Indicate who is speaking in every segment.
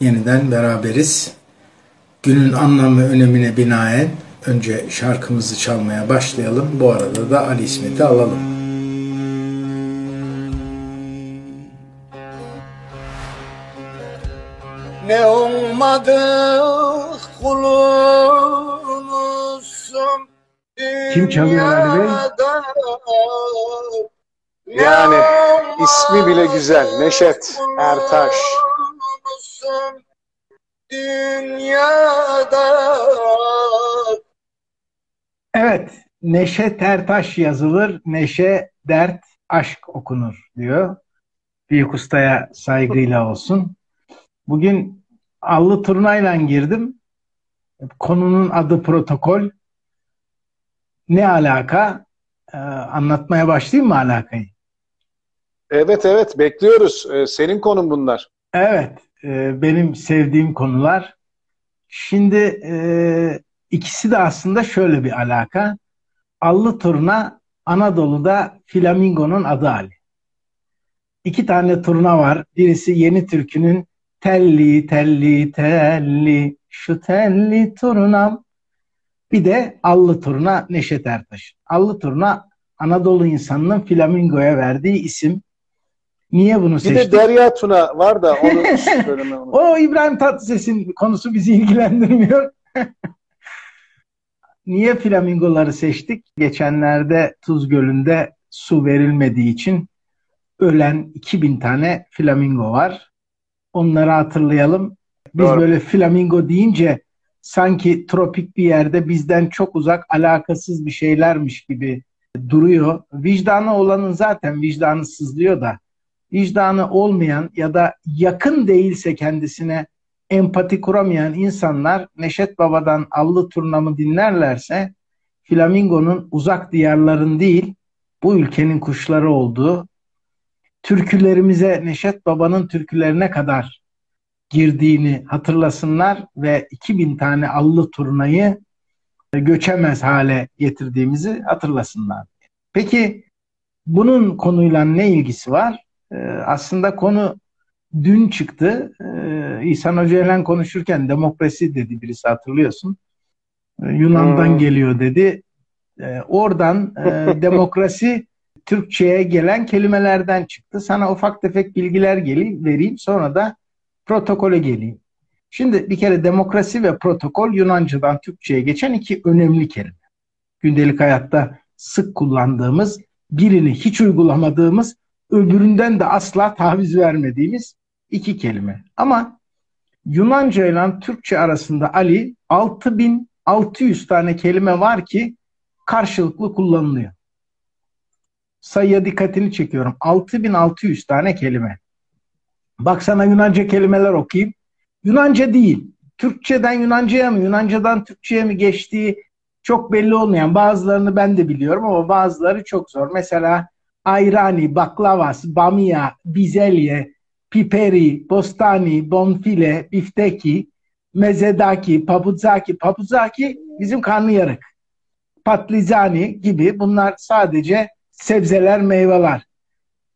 Speaker 1: yeniden beraberiz. Günün anlam ve önemine binaen önce şarkımızı çalmaya başlayalım. Bu arada da Ali İsmet'i alalım.
Speaker 2: Ne olmadık kulunuzsun
Speaker 1: Kim çalıyor Ali Bey?
Speaker 3: Yani ismi bile güzel. Neşet Ertaş.
Speaker 2: Dünyada
Speaker 1: Evet, Neşe Tertaş yazılır, Neşe Dert Aşk okunur diyor. Büyük ustaya saygıyla olsun. Bugün allı turnayla girdim. Konunun adı protokol. Ne alaka? Ee, anlatmaya başlayayım mı alakayı?
Speaker 3: Evet evet bekliyoruz. Ee, senin konun bunlar.
Speaker 1: Evet, e, benim sevdiğim konular. Şimdi e, ikisi de aslında şöyle bir alaka. Allı turna Anadolu'da flamingonun adı Ali. İki tane turna var. Birisi Yeni Türkü'nün telli telli telli şu telli turnam. Bir de Allı turna Neşet Ertaş. Allı turna Anadolu insanının flamingoya verdiği isim. Niye bunu
Speaker 3: Bir
Speaker 1: seçtik?
Speaker 3: de Derya Tuna var da onu.
Speaker 1: O İbrahim Tatlıses'in konusu bizi ilgilendirmiyor. Niye flamingoları seçtik? Geçenlerde Tuz Gölü'nde su verilmediği için ölen 2000 tane flamingo var. Onları hatırlayalım. Biz
Speaker 3: Doğru.
Speaker 1: böyle flamingo deyince sanki tropik bir yerde bizden çok uzak alakasız bir şeylermiş gibi duruyor. Vicdanı olanın zaten vicdanı sızlıyor da vicdanı olmayan ya da yakın değilse kendisine empati kuramayan insanlar Neşet Baba'dan Allı Turnamı dinlerlerse flamingonun uzak diyarların değil bu ülkenin kuşları olduğu türkülerimize Neşet Baba'nın türkülerine kadar girdiğini hatırlasınlar ve 2000 tane Allı Turnayı göçemez hale getirdiğimizi hatırlasınlar. Peki bunun konuyla ne ilgisi var? Ee, aslında konu dün çıktı. Ee, İhsan Hoca ile konuşurken demokrasi dedi birisi hatırlıyorsun. Ee, Yunan'dan
Speaker 3: Hmm.
Speaker 1: geliyor dedi. Oradan e, demokrasi Türkçe'ye gelen kelimelerden çıktı. Sana ufak tefek bilgiler geleyim, vereyim. Sonra da protokole geleyim. Şimdi bir kere demokrasi ve protokol Yunanca'dan Türkçe'ye geçen iki önemli kelime. Gündelik hayatta sık kullandığımız, birini hiç uygulamadığımız, öbüründen de asla taviz vermediğimiz iki kelime. Ama Yunanca ile Türkçe arasında Ali 6600 tane kelime var ki karşılıklı kullanılıyor. Sayıya dikkatini çekiyorum. 6600 tane kelime. Bak sana Yunanca kelimeler okuyayım. Yunanca değil. Türkçeden Yunanca'ya mı, Yunanca'dan Türkçe'ye mi geçtiği çok belli olmayan bazılarını ben de biliyorum ama bazıları çok zor. Mesela ayrani, baklavas, bamia, bizelye, piperi, bostani, bonfile, bifteki, mezedaki, papudzaki. Papudzaki bizim karnıyarık. Patlizani gibi bunlar sadece sebzeler, meyveler.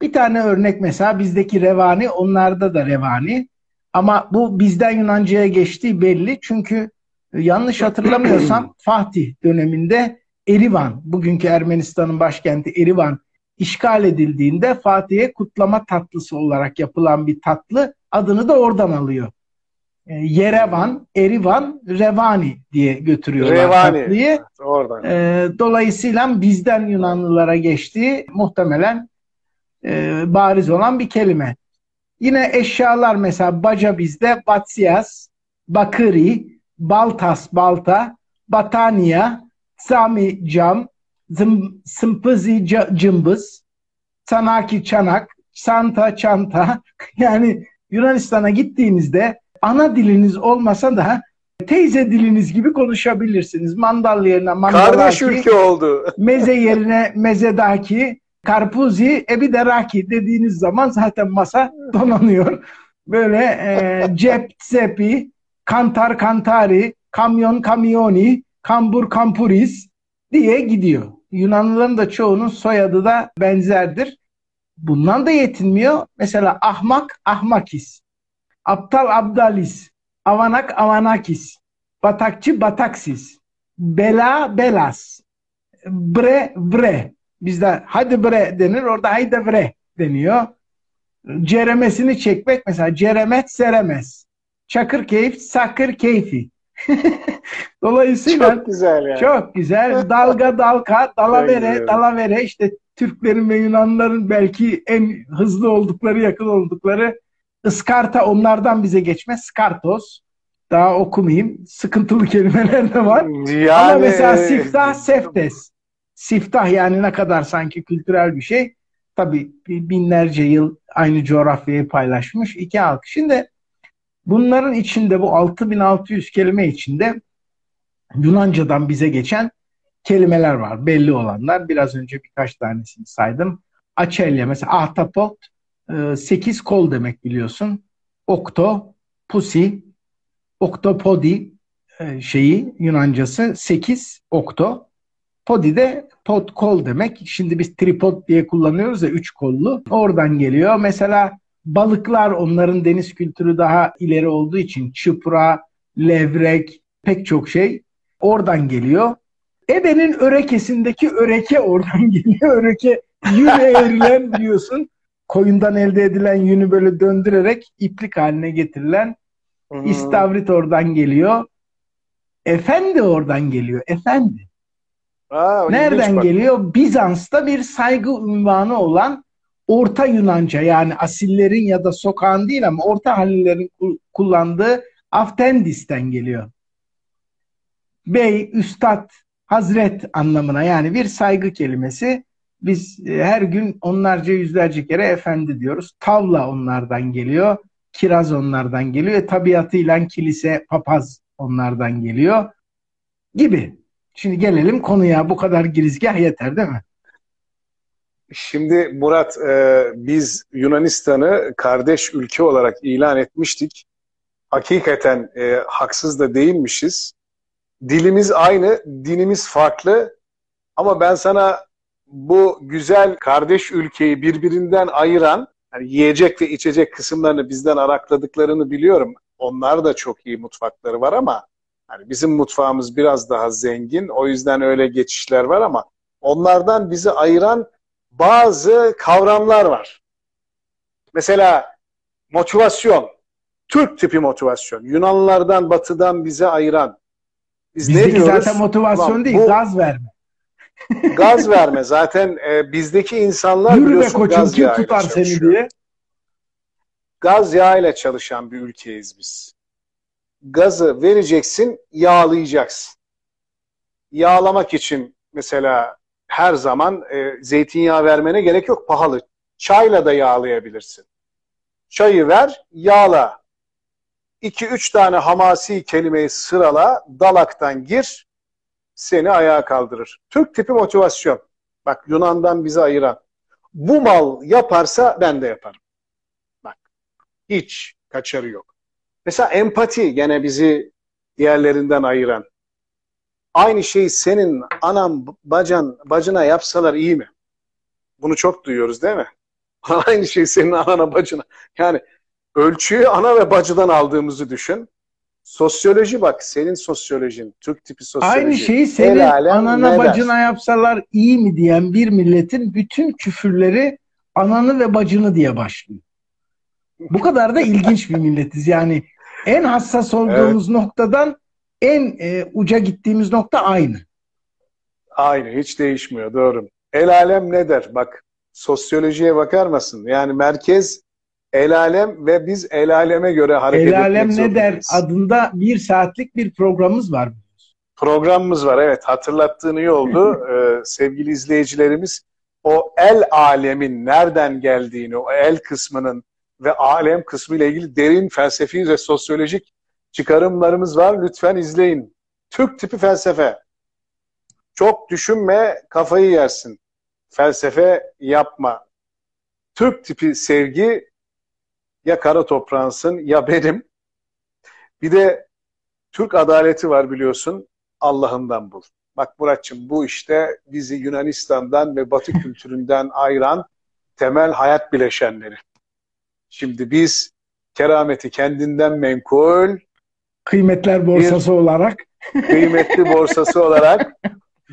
Speaker 1: Bir tane örnek mesela bizdeki revani, onlarda da revani. Ama bu bizden Yunanca'ya geçtiği belli. Çünkü yanlış hatırlamıyorsam Fatih döneminde Erivan, bugünkü Ermenistan'ın başkenti Erivan işgal edildiğinde Fatih'e kutlama tatlısı olarak yapılan bir tatlı adını da oradan alıyor. E, Yerevan, Erivan, Revani diye götürüyorlar
Speaker 3: Revani.
Speaker 1: tatlıyı.
Speaker 3: Oradan.
Speaker 1: E, dolayısıyla bizden Yunanlılara geçtiği muhtemelen e, bariz olan bir kelime. Yine eşyalar mesela baca bizde batsias, bakıri, baltas balta, batania, sami cam, zım, sımpızi cımbız, sanaki çanak, santa çanta. Yani Yunanistan'a gittiğinizde ana diliniz olmasa da teyze diliniz gibi konuşabilirsiniz. Mandal yerine
Speaker 3: Kardeş
Speaker 1: mandalaki,
Speaker 3: ülke oldu.
Speaker 1: meze yerine mezedaki, karpuzi, ebi de raki dediğiniz zaman zaten masa donanıyor. Böyle e, cep, zepi, kantar, kantari, kamyon, kamyoni, kambur, kampuris diye gidiyor. Yunanlıların da çoğunun soyadı da benzerdir. Bundan da yetinmiyor. Mesela ahmak, ahmakis. aptal abdalis, avanak avanakis, batakçı bataksiz, bela belas, bre bre. Bizde hadi bre denir, orada haydi bre deniyor. Ceremesini çekmek mesela ceremet seremez. Çakır keyif, sakır keyfi. Dolayısıyla
Speaker 3: Çok güzel yani.
Speaker 1: çok güzel. Dalga dalka, dalavere, dalavere işte Türklerin ve Yunanlıların belki en hızlı oldukları, yakın oldukları ıskarta onlardan bize geçmez. Skartos. Daha okumayayım. Sıkıntılı kelimeler de var.
Speaker 3: Yani,
Speaker 1: Ama mesela siftah, seftes. Siftah yani ne kadar sanki kültürel bir şey. Tabii binlerce yıl aynı coğrafyayı paylaşmış iki halk. Şimdi bunların içinde bu 6600 kelime içinde Yunanca'dan bize geçen kelimeler var. Belli olanlar. Biraz önce birkaç tanesini saydım. Açelya mesela ahtapot 8 kol demek biliyorsun. Okto, pusi, oktopodi e, şeyi Yunancası 8 okto. Podi de pod kol demek. Şimdi biz tripod diye kullanıyoruz ya üç kollu. Oradan geliyor. Mesela balıklar onların deniz kültürü daha ileri olduğu için çıpra, levrek pek çok şey oradan geliyor. Ebe'nin örekesindeki öreke oradan geliyor. Öreke yün eğrilen biliyorsun. Koyundan elde edilen yünü böyle döndürerek iplik haline getirilen
Speaker 3: hı.
Speaker 1: İstavrit oradan geliyor. Efendi oradan geliyor. Efendi.
Speaker 3: Aa,
Speaker 1: Nereden geliyor? Bizans'ta bir saygı ünvanı olan Orta Yunanca yani asillerin ya da sokağın değil ama orta hallilerin ku- kullandığı Aftendis'ten geliyor. Bey, üstad, hazret anlamına yani bir saygı kelimesi. Biz e, her gün onlarca yüzlerce kere efendi diyoruz. Tavla onlardan geliyor. Kiraz onlardan geliyor. E, tabiatıyla kilise, papaz onlardan geliyor gibi. Şimdi gelelim konuya. Bu kadar girizgah yeter değil mi?
Speaker 3: Şimdi Murat, e, biz Yunanistan'ı kardeş ülke olarak ilan etmiştik. Hakikaten e, haksız da değilmişiz. Dilimiz aynı, dinimiz farklı. Ama ben sana bu güzel kardeş ülkeyi birbirinden ayıran, yani yiyecek ve içecek kısımlarını bizden arakladıklarını biliyorum. Onlar da çok iyi mutfakları var ama hani bizim mutfağımız biraz daha zengin. O yüzden öyle geçişler var ama onlardan bizi ayıran bazı kavramlar var. Mesela motivasyon, Türk tipi motivasyon, Yunanlılardan, Batı'dan bize ayıran. Biz ne
Speaker 1: Bizdeki
Speaker 3: diyoruz?
Speaker 1: zaten motivasyon
Speaker 3: Ulan
Speaker 1: değil,
Speaker 3: bu
Speaker 1: gaz verme.
Speaker 3: gaz verme. Zaten e, bizdeki insanlar
Speaker 1: Yürü
Speaker 3: biliyorsun
Speaker 1: koçum
Speaker 3: gaz
Speaker 1: kim tutar seni diye.
Speaker 3: Gaz yağıyla çalışan bir ülkeyiz biz. Gazı vereceksin, yağlayacaksın. Yağlamak için mesela her zaman e, zeytinyağı vermene gerek yok, pahalı. Çayla da yağlayabilirsin. Çayı ver, yağla. 2-3 tane hamasi kelimeyi sırala, dalaktan gir, seni ayağa kaldırır. Türk tipi motivasyon. Bak Yunan'dan bizi ayıran. Bu mal yaparsa ben de yaparım. Bak hiç kaçarı yok. Mesela empati gene bizi diğerlerinden ayıran. Aynı şeyi senin anan bacan bacına yapsalar iyi mi? Bunu çok duyuyoruz değil mi? Aynı şey senin anana bacına. Yani ölçüyü ana ve bacıdan aldığımızı düşün. Sosyoloji bak senin sosyolojin, Türk tipi sosyoloji.
Speaker 1: Aynı şeyi senin anana
Speaker 3: ne der?
Speaker 1: bacına yapsalar iyi mi diyen bir milletin bütün küfürleri ananı ve bacını diye başlıyor. Bu kadar da ilginç bir milletiz. Yani en hassas olduğumuz noktadan en e, uca gittiğimiz nokta aynı.
Speaker 3: Aynı hiç değişmiyor doğru. El alem ne der? Bak sosyolojiye bakar mısın? Yani merkez el alem ve biz el aleme göre hareket
Speaker 1: El alem ne der adında bir saatlik bir programımız var.
Speaker 3: Programımız var evet hatırlattığın iyi oldu. Ee, sevgili izleyicilerimiz o el alemin nereden geldiğini, o el kısmının ve alem kısmı ile ilgili derin felsefi ve sosyolojik çıkarımlarımız var. Lütfen izleyin. Türk tipi felsefe. Çok düşünme, kafayı yersin. Felsefe yapma. Türk tipi sevgi ya kara toprağınsın ya benim. Bir de Türk adaleti var biliyorsun. Allah'ından bul. Bak Muratçım bu işte bizi Yunanistan'dan ve Batı kültüründen ayıran temel hayat bileşenleri. Şimdi biz kerameti kendinden menkul,
Speaker 1: Kıymetler borsası olarak.
Speaker 3: kıymetli borsası olarak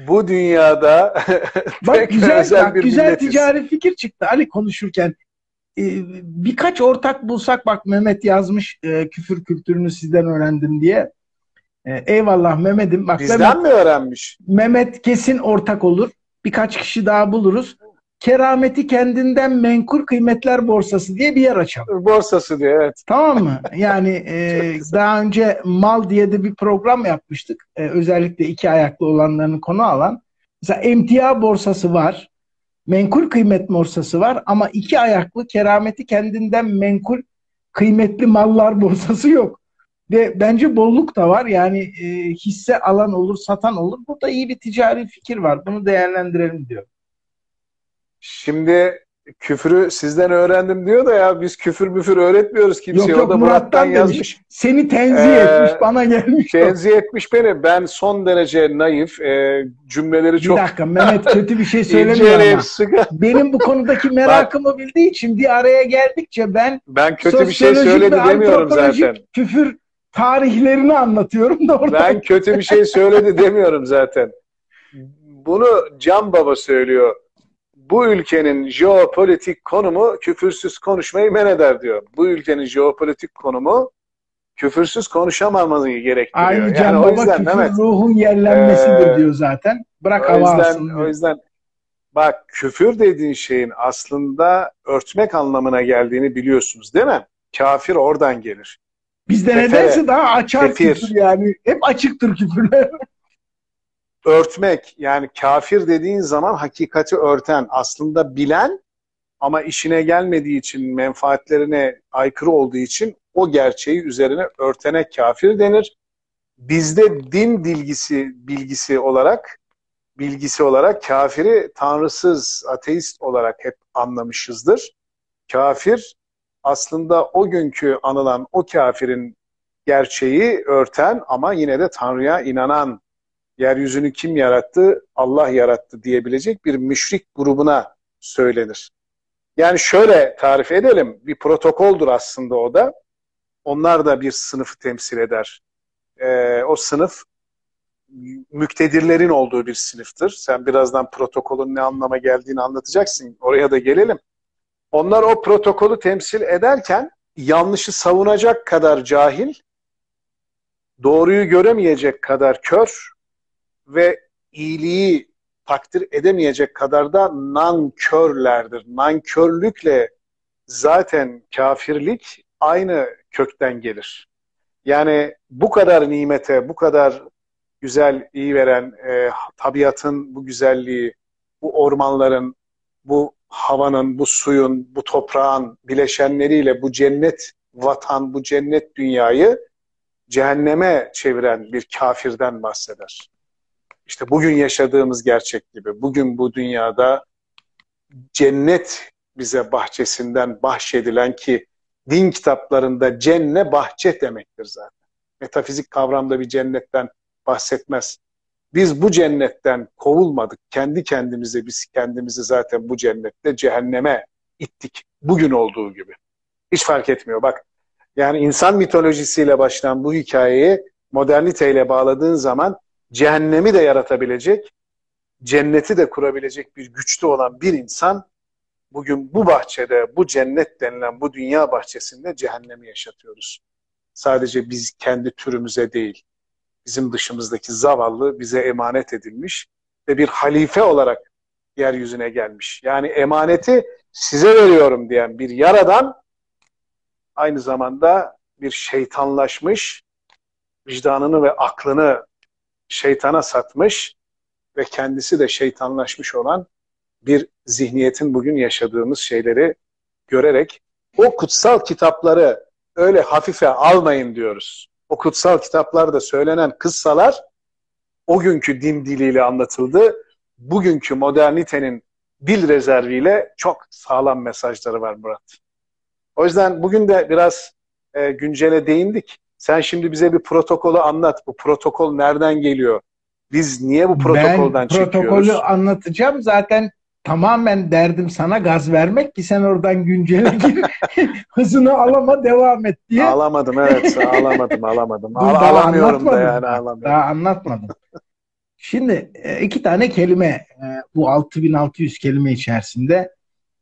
Speaker 3: bu dünyada
Speaker 1: Bak güzel, bak,
Speaker 3: bir
Speaker 1: güzel
Speaker 3: milletiz.
Speaker 1: ticari fikir çıktı Ali konuşurken. Ee, birkaç ortak bulsak bak Mehmet yazmış e, küfür kültürünü sizden öğrendim diye. E, eyvallah Mehmet'im. Bak
Speaker 3: Bizden
Speaker 1: Mehmet,
Speaker 3: mi öğrenmiş?
Speaker 1: Mehmet kesin ortak olur. Birkaç kişi daha buluruz. Kerameti kendinden menkul kıymetler borsası diye bir yer açalım.
Speaker 3: Borsası diye evet.
Speaker 1: Tamam mı? Yani e, daha önce mal diye de bir program yapmıştık. E, özellikle iki ayaklı olanlarını konu alan. Mesela emtia borsası var. Menkul kıymet borsası var ama iki ayaklı kerameti kendinden menkul kıymetli mallar borsası yok. Ve bence bolluk da var. Yani e, hisse alan olur, satan olur. Burada iyi bir ticari fikir var. Bunu değerlendirelim diyor.
Speaker 3: Şimdi küfürü sizden öğrendim diyor da ya biz küfür müfür öğretmiyoruz kimseye.
Speaker 1: Yok
Speaker 3: o
Speaker 1: yok
Speaker 3: da
Speaker 1: Murat'tan
Speaker 3: Murat'tan
Speaker 1: demiş.
Speaker 3: yazmış.
Speaker 1: Seni tenzih
Speaker 3: Ee,
Speaker 1: etmiş, bana gelmiş. o.
Speaker 3: Tenzih etmiş beni. Ben son derece naif. e, cümleleri
Speaker 1: Bir
Speaker 3: çok
Speaker 1: dakika Mehmet kötü bir şey söylemiyor ama.
Speaker 3: sıkı.
Speaker 1: Benim bu konudaki merakımı bildiği için bir araya geldikçe ben
Speaker 3: Ben kötü bir şey söyledi demiyorum zaten.
Speaker 1: küfür tarihlerini anlatıyorum da orada.
Speaker 3: Ben kötü bir şey söyledi demiyorum zaten. Bunu Can Baba söylüyor. Bu ülkenin jeopolitik konumu küfürsüz konuşmayı men eder diyor. Bu ülkenin jeopolitik konumu küfürsüz konuşamamayı gerektiriyor.
Speaker 1: Aynı
Speaker 3: yani
Speaker 1: Can
Speaker 3: o
Speaker 1: Baba
Speaker 3: yüzden
Speaker 1: küfür
Speaker 3: Mehmet,
Speaker 1: ruhun yerlenmesidir
Speaker 3: Ee,
Speaker 1: diyor zaten. Bırak
Speaker 3: o
Speaker 1: hava
Speaker 3: yüzden,
Speaker 1: alsın
Speaker 3: o yüzden bak küfür dediğin şeyin aslında örtmek anlamına geldiğini biliyorsunuz değil mi? Kafir oradan gelir.
Speaker 1: Bizde
Speaker 3: kefere,
Speaker 1: nedense daha açar
Speaker 3: kefir.
Speaker 1: küfür yani. Hep açıktır küfürler.
Speaker 3: örtmek yani kafir dediğin zaman hakikati örten aslında bilen ama işine gelmediği için menfaatlerine aykırı olduğu için o gerçeği üzerine örtene kafir denir. Bizde din bilgisi bilgisi olarak bilgisi olarak kafiri tanrısız, ateist olarak hep anlamışızdır. Kafir aslında o günkü anılan o kafirin gerçeği örten ama yine de Tanrı'ya inanan yeryüzünü kim yarattı? Allah yarattı diyebilecek bir müşrik grubuna söylenir. Yani şöyle tarif edelim. Bir protokoldür aslında o da. Onlar da bir sınıfı temsil eder. Ee, o sınıf müktedirlerin olduğu bir sınıftır. Sen birazdan protokolün ne anlama geldiğini anlatacaksın. Oraya da gelelim. Onlar o protokolü temsil ederken yanlışı savunacak kadar cahil, doğruyu göremeyecek kadar kör ve iyiliği takdir edemeyecek kadar da nankörlerdir. Nankörlükle zaten kafirlik aynı kökten gelir. Yani bu kadar nimete, bu kadar güzel, iyi veren e, tabiatın bu güzelliği, bu ormanların, bu havanın, bu suyun, bu toprağın bileşenleriyle bu cennet vatan, bu cennet dünyayı cehenneme çeviren bir kafirden bahseder. İşte bugün yaşadığımız gerçek gibi. Bugün bu dünyada cennet bize bahçesinden bahşedilen ki din kitaplarında cenne bahçe demektir zaten. Metafizik kavramda bir cennetten bahsetmez. Biz bu cennetten kovulmadık. Kendi kendimize biz kendimizi zaten bu cennette cehenneme ittik. Bugün olduğu gibi. Hiç fark etmiyor. Bak yani insan mitolojisiyle başlayan bu hikayeyi moderniteyle bağladığın zaman cehennemi de yaratabilecek, cenneti de kurabilecek bir güçlü olan bir insan bugün bu bahçede, bu cennet denilen bu dünya bahçesinde cehennemi yaşatıyoruz. Sadece biz kendi türümüze değil, bizim dışımızdaki zavallı bize emanet edilmiş ve bir halife olarak yeryüzüne gelmiş. Yani emaneti size veriyorum diyen bir yaradan aynı zamanda bir şeytanlaşmış, vicdanını ve aklını şeytana satmış ve kendisi de şeytanlaşmış olan bir zihniyetin bugün yaşadığımız şeyleri görerek o kutsal kitapları öyle hafife almayın diyoruz. O kutsal kitaplarda söylenen kıssalar o günkü din diliyle anlatıldı. Bugünkü modernitenin dil rezerviyle çok sağlam mesajları var Murat. O yüzden bugün de biraz e, güncele değindik. Sen şimdi bize bir protokolü anlat. Bu protokol nereden geliyor? Biz niye bu protokolden
Speaker 1: ben protokolü
Speaker 3: çekiyoruz?
Speaker 1: anlatacağım. Zaten tamamen derdim sana gaz vermek ki sen oradan güncele gir. Hızını alama devam et diye.
Speaker 3: Alamadım evet. Alamadım alamadım. Al- alamıyorum da yani alamıyorum.
Speaker 1: Daha anlatmadım. Şimdi e, iki tane kelime e, bu 6600 kelime içerisinde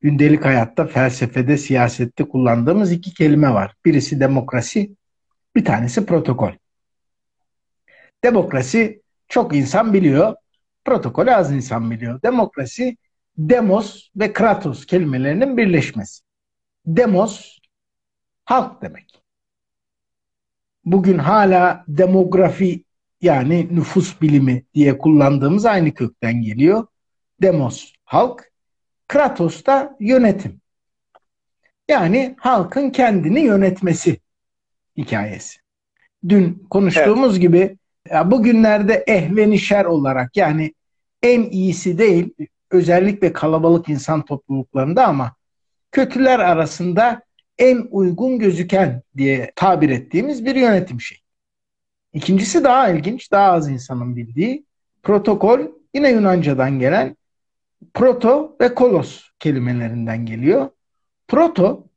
Speaker 1: gündelik hayatta, felsefede, siyasette kullandığımız iki kelime var. Birisi demokrasi, bir tanesi protokol. Demokrasi çok insan biliyor, protokolü az insan biliyor. Demokrasi demos ve kratos kelimelerinin birleşmesi. Demos halk demek. Bugün hala demografi yani nüfus bilimi diye kullandığımız aynı kökten geliyor. Demos halk, kratos da yönetim. Yani halkın kendini yönetmesi hikayesi. Dün konuştuğumuz gibi ya bugünlerde ehvenişer olarak yani en iyisi değil özellikle kalabalık insan topluluklarında ama kötüler arasında en uygun gözüken diye tabir ettiğimiz bir yönetim şeyi. İkincisi daha ilginç, daha az insanın bildiği protokol yine Yunanca'dan gelen proto ve kolos kelimelerinden geliyor. Proto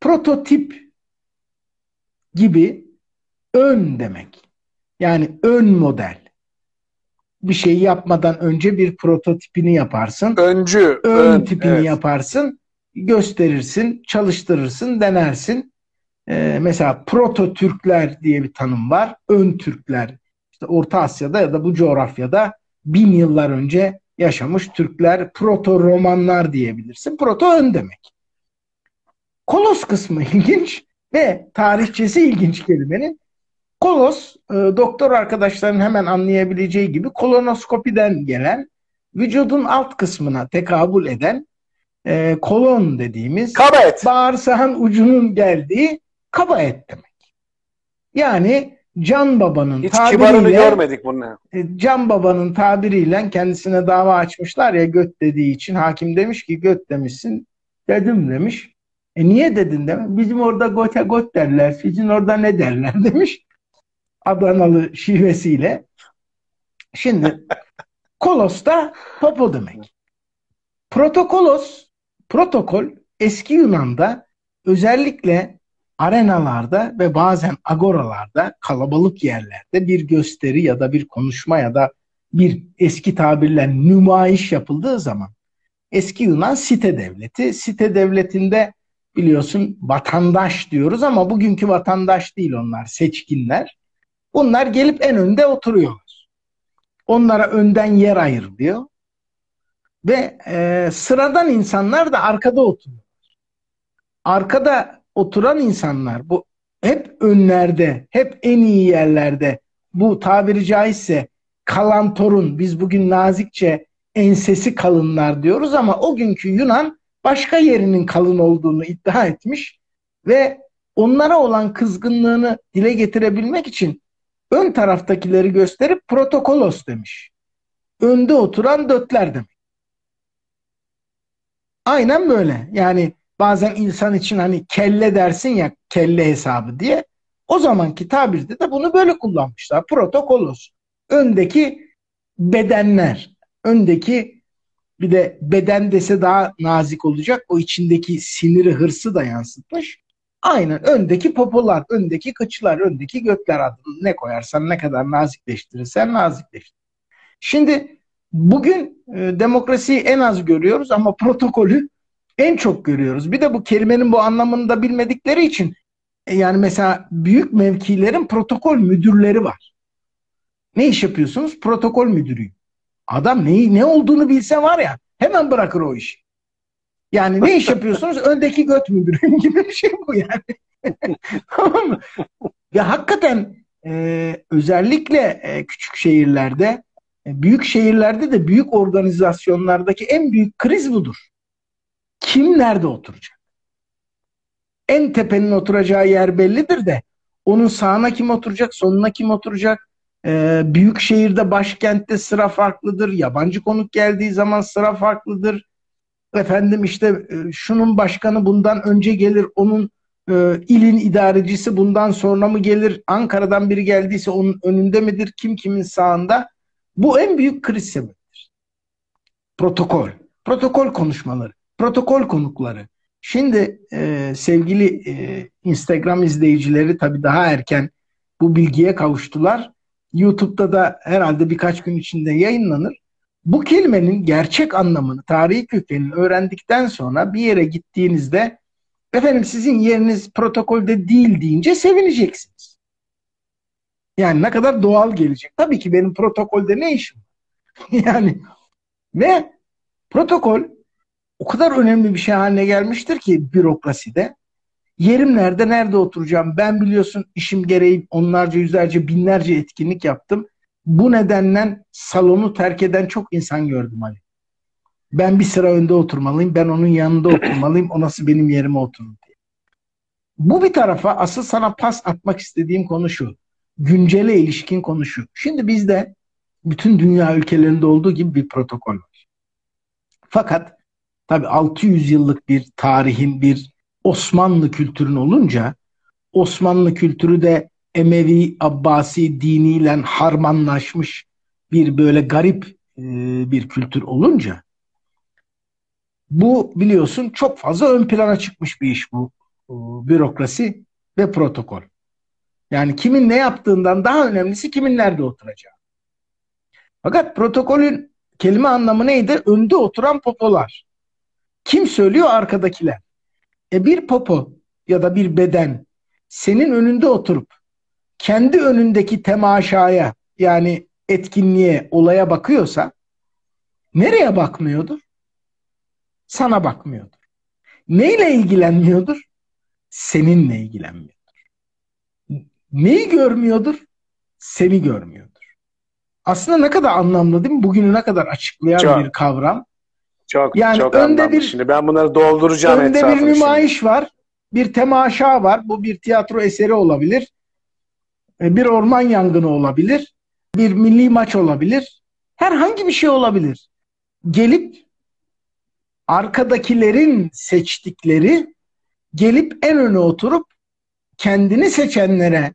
Speaker 1: prototip gibi ön demek. Yani ön model. Bir şeyi yapmadan önce bir prototipini yaparsın.
Speaker 3: Öncü.
Speaker 1: Ön
Speaker 3: ön,
Speaker 1: tipini
Speaker 3: evet.
Speaker 1: yaparsın, gösterirsin, çalıştırırsın, denersin. Ee, mesela proto Türkler diye bir tanım var. Ön Türkler. İşte Orta Asya'da ya da bu coğrafyada bin yıllar önce yaşamış Türkler, proto Romanlar diyebilirsin. Proto ön demek. Kolos kısmı ilginç ve tarihçesi ilginç kelimenin. Kolos, e, doktor arkadaşların hemen anlayabileceği gibi kolonoskopiden gelen, vücudun alt kısmına tekabül eden e, kolon dediğimiz
Speaker 3: Kaba et.
Speaker 1: bağırsağın ucunun geldiği kaba et demek. Yani Can Baba'nın
Speaker 3: Hiç
Speaker 1: tabiriyle
Speaker 3: görmedik bunu.
Speaker 1: e, Can Baba'nın tabiriyle kendisine dava açmışlar ya göt dediği için hakim demiş ki göt demişsin dedim demiş. E niye dedin demiş. Bizim orada gote got derler. Sizin orada ne derler demiş. Adanalı şivesiyle. Şimdi kolos da popo demek. Protokolos, protokol eski Yunan'da özellikle arenalarda ve bazen agoralarda kalabalık yerlerde bir gösteri ya da bir konuşma ya da bir eski tabirle nümayiş yapıldığı zaman eski Yunan site devleti. Site devletinde biliyorsun vatandaş diyoruz ama bugünkü vatandaş değil onlar seçkinler. Bunlar gelip en önde oturuyorlar. Onlara önden yer ayrılıyor. Ve e, sıradan insanlar da arkada oturuyor. Arkada oturan insanlar bu hep önlerde, hep en iyi yerlerde bu tabiri caizse kalantorun biz bugün nazikçe ensesi kalınlar diyoruz ama o günkü Yunan başka yerinin kalın olduğunu iddia etmiş ve onlara olan kızgınlığını dile getirebilmek için ön taraftakileri gösterip protokolos demiş. Önde oturan dötler demek. Aynen böyle. Yani bazen insan için hani kelle dersin ya kelle hesabı diye. O zamanki tabirde de bunu böyle kullanmışlar. Protokolos. Öndeki bedenler. Öndeki bir de beden dese daha nazik olacak. O içindeki siniri, hırsı da yansıtmış. Aynen öndeki popolar, öndeki kıçlar, öndeki gökler adını ne koyarsan ne kadar nazikleştirirsen nazikleştir. Şimdi bugün e, demokrasiyi en az görüyoruz ama protokolü en çok görüyoruz. Bir de bu kelimenin bu anlamını da bilmedikleri için e, yani mesela büyük mevkilerin protokol müdürleri var. Ne iş yapıyorsunuz? Protokol müdürüyüm. Adam neyi ne olduğunu bilse var ya hemen bırakır o işi. Yani ne iş yapıyorsunuz? Öndeki göt müdürüyüm gibi bir şey bu yani. tamam mı? Ya hakikaten e, özellikle e, küçük şehirlerde, e, büyük şehirlerde de büyük organizasyonlardaki en büyük kriz budur. Kim nerede oturacak? En tepenin oturacağı yer bellidir de onun sağına kim oturacak, soluna kim oturacak? Ee, büyük şehirde, başkentte sıra farklıdır. Yabancı konuk geldiği zaman sıra farklıdır. Efendim işte e, şunun başkanı bundan önce gelir, onun e, ilin idarecisi bundan sonra mı gelir? Ankara'dan biri geldiyse onun önünde midir? Kim kimin sağında? Bu en büyük kriz sebebidir. Protokol. Protokol konuşmaları. Protokol konukları. Şimdi e, sevgili e, Instagram izleyicileri tabii daha erken bu bilgiye kavuştular. YouTube'da da herhalde birkaç gün içinde yayınlanır. Bu kelimenin gerçek anlamını, tarihi kökenini öğrendikten sonra bir yere gittiğinizde efendim sizin yeriniz protokolde değil deyince sevineceksiniz. Yani ne kadar doğal gelecek. Tabii ki benim protokolde ne işim? yani ve protokol o kadar önemli bir şey haline gelmiştir ki bürokraside. Yerim nerede, nerede oturacağım? Ben biliyorsun işim gereği onlarca, yüzlerce, binlerce etkinlik yaptım. Bu nedenle salonu terk eden çok insan gördüm Ali. Ben bir sıra önde oturmalıyım, ben onun yanında oturmalıyım, o nasıl benim yerime oturur diye. Bu bir tarafa asıl sana pas atmak istediğim konu şu. Güncele ilişkin konu şu. Şimdi bizde bütün dünya ülkelerinde olduğu gibi bir protokol var. Fakat tabi 600 yıllık bir tarihin bir Osmanlı kültürün olunca Osmanlı kültürü de Emevi, Abbasi diniyle harmanlaşmış bir böyle garip e, bir kültür olunca bu biliyorsun çok fazla ön plana çıkmış bir iş bu e, bürokrasi ve protokol. Yani kimin ne yaptığından daha önemlisi kimin nerede oturacağı. Fakat protokolün kelime anlamı neydi? Önde oturan popolar. Kim söylüyor? Arkadakiler. E bir popo ya da bir beden senin önünde oturup kendi önündeki temaşaya yani etkinliğe, olaya bakıyorsa nereye bakmıyordur? Sana bakmıyordur. Neyle ilgilenmiyordur? Seninle ilgilenmiyordur. Neyi görmüyordur? Seni görmüyordur. Aslında ne kadar anlamlı değil mi? Bugünü ne kadar açıklayan
Speaker 3: Çok.
Speaker 1: bir kavram.
Speaker 3: Çok
Speaker 1: Yani
Speaker 3: çok
Speaker 1: önde bir-
Speaker 3: Şimdi ben bunları dolduracağım
Speaker 1: Önde bir
Speaker 3: etrafını şimdi.
Speaker 1: nümayiş var. Bir temaşa var. Bu bir tiyatro eseri olabilir. E, Bir orman yangını olabilir. Bir milli maç olabilir. Herhangi bir şey olabilir. Gelip arkadakilerin seçtikleri gelip en öne oturup kendini seçenlere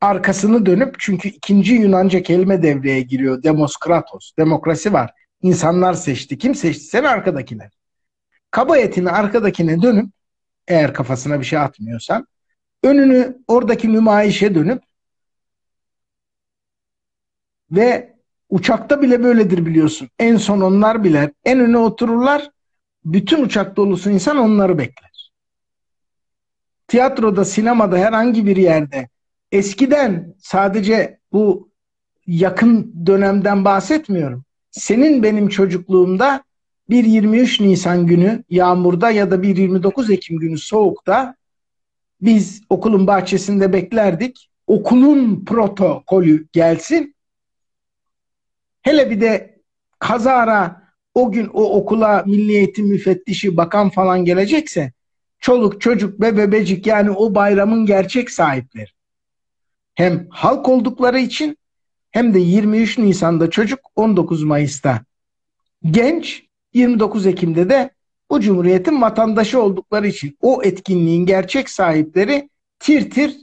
Speaker 1: arkasını dönüp çünkü ikinci Yunanca kelime devreye giriyor. Demoskratos. Demokrasi var. İnsanlar seçti. Kim seçti? Sen arkadakiler. Kaba etini arkadakine dönüp eğer kafasına bir şey atmıyorsan önünü oradaki nümayişe dönüp ve uçakta bile böyledir biliyorsun. En son onlar biler. En öne otururlar. Bütün uçak dolusu insan onları bekler. Tiyatroda, sinemada herhangi bir yerde eskiden sadece bu yakın dönemden bahsetmiyorum. Senin benim çocukluğumda bir 23 Nisan günü yağmurda ya da bir 29 Ekim günü soğukta biz okulun bahçesinde beklerdik. Okulun protokolü gelsin. Hele bir de kazara o gün o okula milli eğitim müfettişi, bakan falan gelecekse çoluk çocuk ve bebecik yani o bayramın gerçek sahipleri. Hem halk oldukları için hem de 23 Nisan'da çocuk 19 Mayıs'ta genç 29 Ekim'de de bu cumhuriyetin vatandaşı oldukları için o etkinliğin gerçek sahipleri tir tir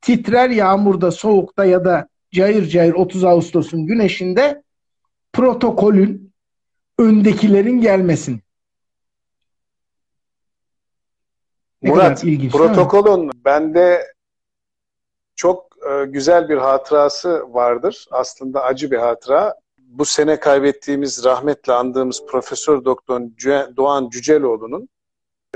Speaker 1: titrer yağmurda, soğukta ya da cayır cayır 30 Ağustos'un güneşinde protokolün öndekilerin gelmesini. Ne
Speaker 3: Murat,
Speaker 1: ilginç,
Speaker 3: protokolün bende çok e, güzel bir hatırası vardır. Aslında acı bir hatıra. Bu sene kaybettiğimiz, rahmetle andığımız Profesör Doktor Doğan Cüceloğlu'nun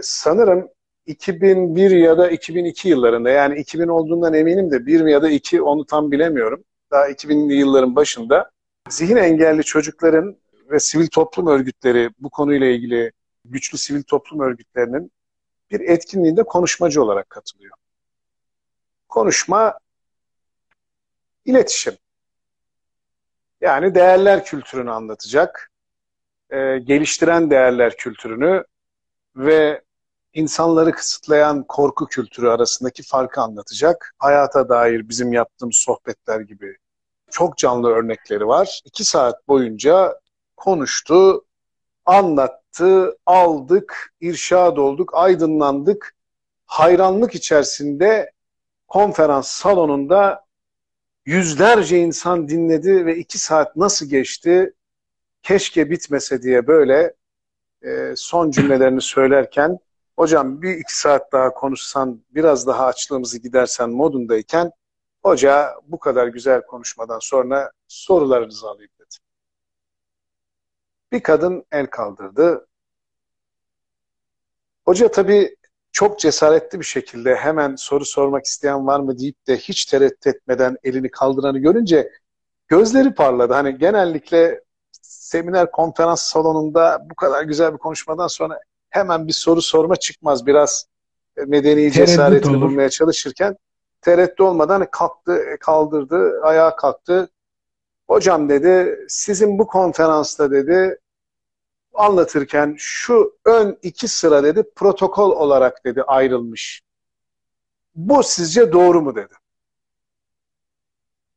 Speaker 3: sanırım 2001 ya da 2002 yıllarında yani 2000 olduğundan eminim de 1 mi ya da 2 onu tam bilemiyorum. Daha 2000'li yılların başında zihin engelli çocukların ve sivil toplum örgütleri bu konuyla ilgili güçlü sivil toplum örgütlerinin bir etkinliğinde konuşmacı olarak katılıyor. Konuşma iletişim. Yani değerler kültürünü anlatacak, e, geliştiren değerler kültürünü ve insanları kısıtlayan korku kültürü arasındaki farkı anlatacak. Hayata dair bizim yaptığımız sohbetler gibi çok canlı örnekleri var. İki saat boyunca konuştu, anlattı, aldık, irşad olduk, aydınlandık. Hayranlık içerisinde konferans salonunda yüzlerce insan dinledi ve iki saat nasıl geçti keşke bitmese diye böyle e, son cümlelerini söylerken hocam bir iki saat daha konuşsan biraz daha açlığımızı gidersen modundayken hoca bu kadar güzel konuşmadan sonra sorularınızı alayım dedi. Bir kadın el kaldırdı. Hoca tabii çok cesaretli bir şekilde hemen soru sormak isteyen var mı deyip de hiç tereddüt etmeden elini kaldıranı görünce gözleri parladı. Hani genellikle seminer konferans salonunda bu kadar güzel bir konuşmadan sonra hemen bir soru sorma çıkmaz. Biraz medeni cesaretini bulmaya çalışırken tereddüt olmadan kalktı, kaldırdı, ayağa kalktı. Hocam dedi, sizin bu konferansta dedi, anlatırken şu ön iki sıra dedi, protokol olarak dedi ayrılmış. Bu sizce doğru mu dedi.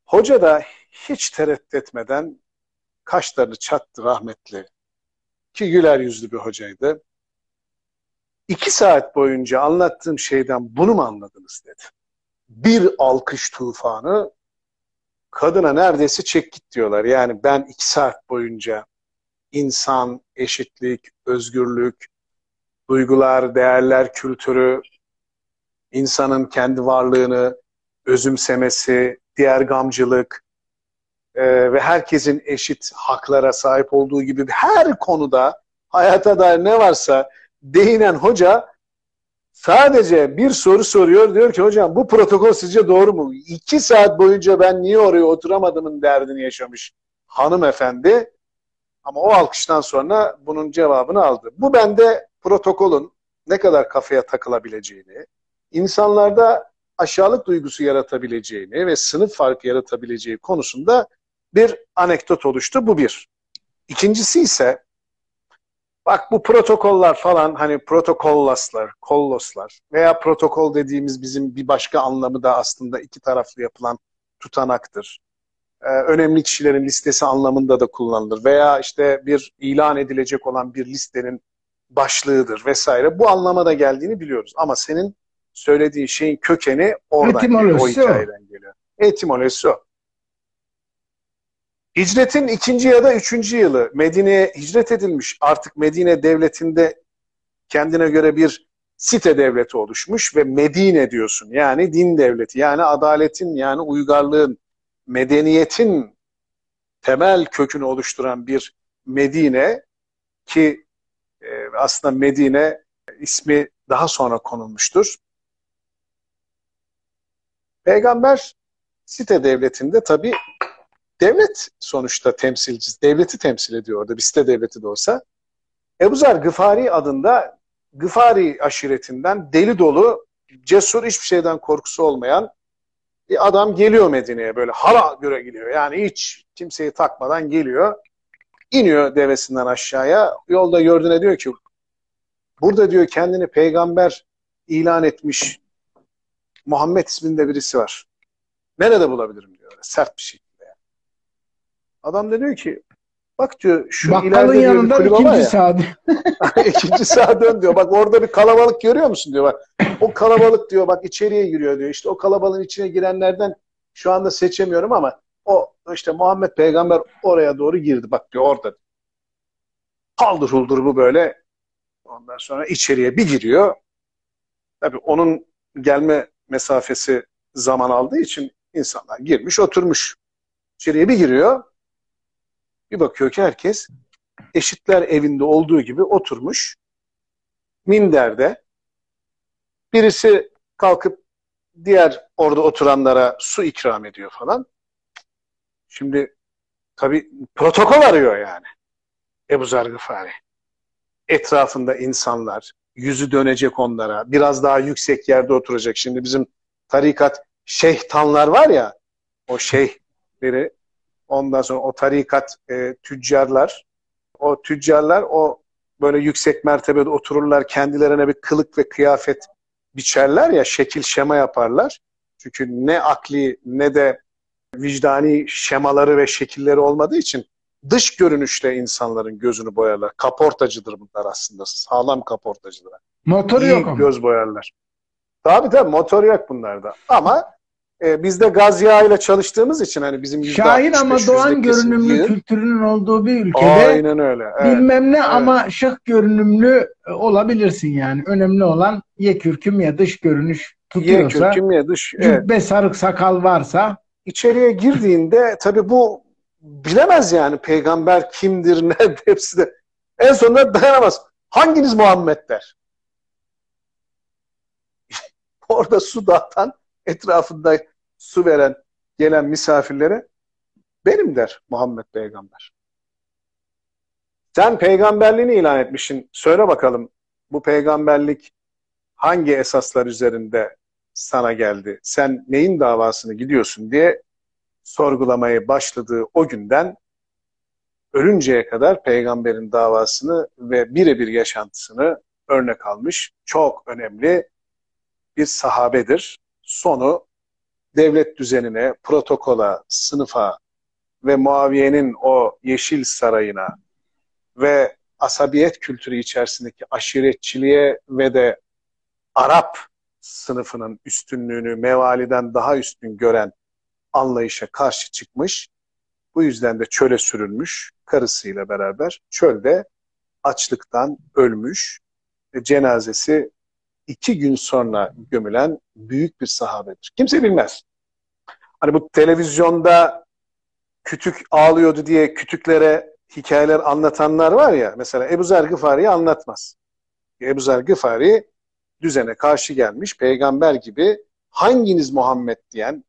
Speaker 3: Hoca da hiç tereddüt etmeden kaşlarını çattı rahmetli. Ki güler yüzlü bir hocaydı. İki saat boyunca anlattığım şeyden bunu mu anladınız dedi. Bir alkış tufanı kadına neredeyse çek git diyorlar. Yani ben iki saat boyunca insan, eşitlik, özgürlük, duygular, değerler kültürü, insanın kendi varlığını özümsemesi, diğer gamcılık e, ve herkesin eşit haklara sahip olduğu gibi her konuda hayata dair ne varsa değinen hoca sadece bir soru soruyor. Diyor ki hocam bu protokol sizce doğru mu? İki saat boyunca ben niye oraya oturamadımın derdini yaşamış hanımefendi. Ama o alkıştan sonra bunun cevabını aldı. Bu bende protokolün ne kadar kafaya takılabileceğini, insanlarda aşağılık duygusu yaratabileceğini ve sınıf farkı yaratabileceği konusunda bir anekdot oluştu. Bu bir. İkincisi ise bak bu protokoller falan hani protokollaslar, kolloslar veya protokol dediğimiz bizim bir başka anlamı da aslında iki taraflı yapılan tutanaktır. Ee, önemli kişilerin listesi anlamında da kullanılır veya işte bir ilan edilecek olan bir listenin başlığıdır vesaire. Bu anlama da geldiğini biliyoruz. Ama senin söylediğin şeyin kökeni oradan geliyor, o hikayeden geliyor. Etimolojisi o. Hicretin ikinci ya da üçüncü yılı Medine'ye hicret edilmiş. Artık Medine devletinde kendine göre bir site devleti oluşmuş ve Medine diyorsun. Yani din devleti, yani adaletin, yani uygarlığın, medeniyetin temel kökünü oluşturan bir Medine ki e, aslında Medine ismi daha sonra konulmuştur. Peygamber site devletinde tabi devlet sonuçta temsilcisi, devleti temsil ediyor orada bir site devleti de olsa. Ebu Zer Gıfari adında Gıfari aşiretinden deli dolu, cesur hiçbir şeyden korkusu olmayan adam geliyor Medine'ye böyle hala göre gidiyor. Yani hiç kimseyi takmadan geliyor. İniyor devesinden aşağıya. Yolda gördüğüne diyor ki burada diyor kendini peygamber ilan etmiş Muhammed isminde birisi var. Nerede bulabilirim diyor. Sert bir şekilde. Adam da diyor ki bak diyor şu
Speaker 1: Bakkalın
Speaker 3: ileride
Speaker 1: ikinci saat.
Speaker 3: ikinci sağa dön diyor. Bak orada bir kalabalık görüyor musun diyor. Bak o kalabalık diyor bak içeriye giriyor diyor. İşte o kalabalığın içine girenlerden şu anda seçemiyorum ama o işte Muhammed peygamber oraya doğru girdi. Bak diyor orada. Haldır huldur bu böyle. Ondan sonra içeriye bir giriyor. Tabii onun gelme mesafesi zaman aldığı için insanlar girmiş oturmuş. İçeriye bir giriyor. Bir bakıyor ki herkes eşitler evinde olduğu gibi oturmuş. Minderde birisi kalkıp diğer orada oturanlara su ikram ediyor falan. Şimdi tabi protokol arıyor yani. Ebu Zer Gıfari. Etrafında insanlar, yüzü dönecek onlara, biraz daha yüksek yerde oturacak. Şimdi bizim tarikat şeytanlar var ya, o şeyhleri, ondan sonra o tarikat e, tüccarlar, o tüccarlar o böyle yüksek mertebede otururlar, kendilerine bir kılık ve kıyafet biçerler ya, şekil şema yaparlar. Çünkü ne akli ne de vicdani şemaları ve şekilleri olmadığı için dış görünüşle insanların gözünü boyarlar. Kaportacıdır bunlar aslında. Sağlam kaportacılar.
Speaker 1: Motoru
Speaker 3: İyi
Speaker 1: yok ama.
Speaker 3: göz boyarlar. Tabii tabii motor yok bunlarda. Ama e, biz de gaz yağıyla çalıştığımız için hani bizim
Speaker 1: Şahin ama doğan görünümlü yığın. kültürünün olduğu bir ülkede
Speaker 3: Aynen öyle. Evet.
Speaker 1: bilmem ne evet. ama şık görünümlü olabilirsin yani. Önemli olan ye kürküm ya dış görünüş tutuyorsa. Ye kürküm ya dış. Cübbe evet. sarık sakal varsa.
Speaker 3: İçeriye girdiğinde tabii bu bilemez yani peygamber kimdir ne hepsi de. En sonunda dayanamaz. Hanginiz Muhammed der. Orada su dağıtan etrafında su veren gelen misafirlere benim der Muhammed peygamber. Sen peygamberliğini ilan etmişsin. Söyle bakalım bu peygamberlik hangi esaslar üzerinde sana geldi? Sen neyin davasını gidiyorsun diye sorgulamayı başladığı o günden ölünceye kadar peygamberin davasını ve birebir yaşantısını örnek almış çok önemli bir sahabedir. Sonu devlet düzenine, protokola, sınıfa ve Muaviye'nin o yeşil sarayına ve asabiyet kültürü içerisindeki aşiretçiliğe ve de Arap sınıfının üstünlüğünü mevaliden daha üstün gören anlayışa karşı çıkmış. Bu yüzden de çöle sürülmüş karısıyla beraber çölde açlıktan ölmüş ve cenazesi iki gün sonra gömülen büyük bir sahabedir. Kimse bilmez. Hani bu televizyonda kütük ağlıyordu diye kütüklere hikayeler anlatanlar var ya, mesela Ebu Zer Gıfari'yi anlatmaz. Ebu Zer Gıfari düzene karşı gelmiş, peygamber gibi hanginiz Muhammed diyen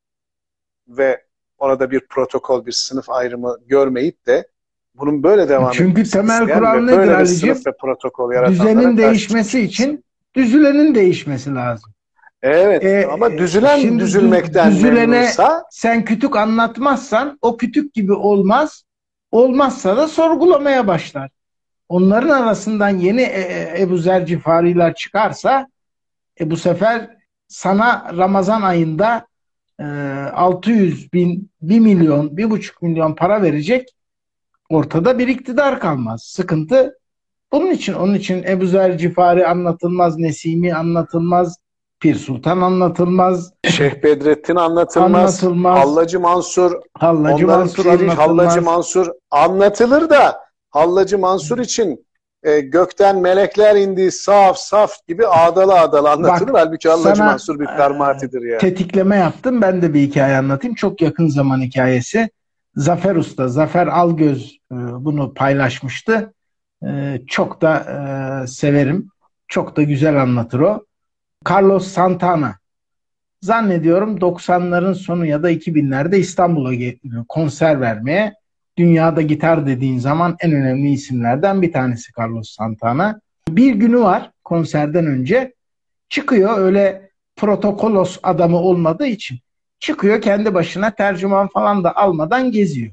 Speaker 3: ve orada bir protokol, bir sınıf ayrımı görmeyip de bunun böyle devam
Speaker 1: Çünkü temel kural nedir Ali'ciğim? Düzenin değişmesi için düzülenin değişmesi lazım.
Speaker 3: Evet ee, ama düzülen düzülmekten düzülene memnunsa
Speaker 1: sen kütük anlatmazsan o kütük gibi olmaz. Olmazsa da sorgulamaya başlar. Onların arasından yeni e, e, Ebu Zer Cifariler çıkarsa e, bu sefer sana Ramazan ayında e, 600 bin, 1 milyon, 1,5 milyon para verecek ortada bir iktidar kalmaz. Sıkıntı bunun için. Onun için Ebu Zer Cifari anlatılmaz, Nesimi anlatılmaz, Pir Sultan anlatılmaz.
Speaker 3: Şeyh Bedrettin anlatılmaz. anlatılmaz. Hallacı Mansur. Hallacı Mansur piri, anlatılmaz. Hallacı Mansur anlatılır da Hallacı Mansur için e, gökten melekler indi saf saf gibi ağdalı ağdalı anlatılır. Bak, Halbuki Hallacı Mansur bir karmatidir yani.
Speaker 1: Tetikleme yaptım. Ben de bir hikaye anlatayım. Çok yakın zaman hikayesi. Zafer Usta, Zafer Algöz e, bunu paylaşmıştı. E, çok da e, severim. Çok da güzel anlatır o. Carlos Santana. Zannediyorum 90'ların sonu ya da 2000'lerde İstanbul'a konser vermeye. Dünyada gitar dediğin zaman en önemli isimlerden bir tanesi Carlos Santana. Bir günü var konserden önce. Çıkıyor öyle protokolos adamı olmadığı için. Çıkıyor kendi başına tercüman falan da almadan geziyor.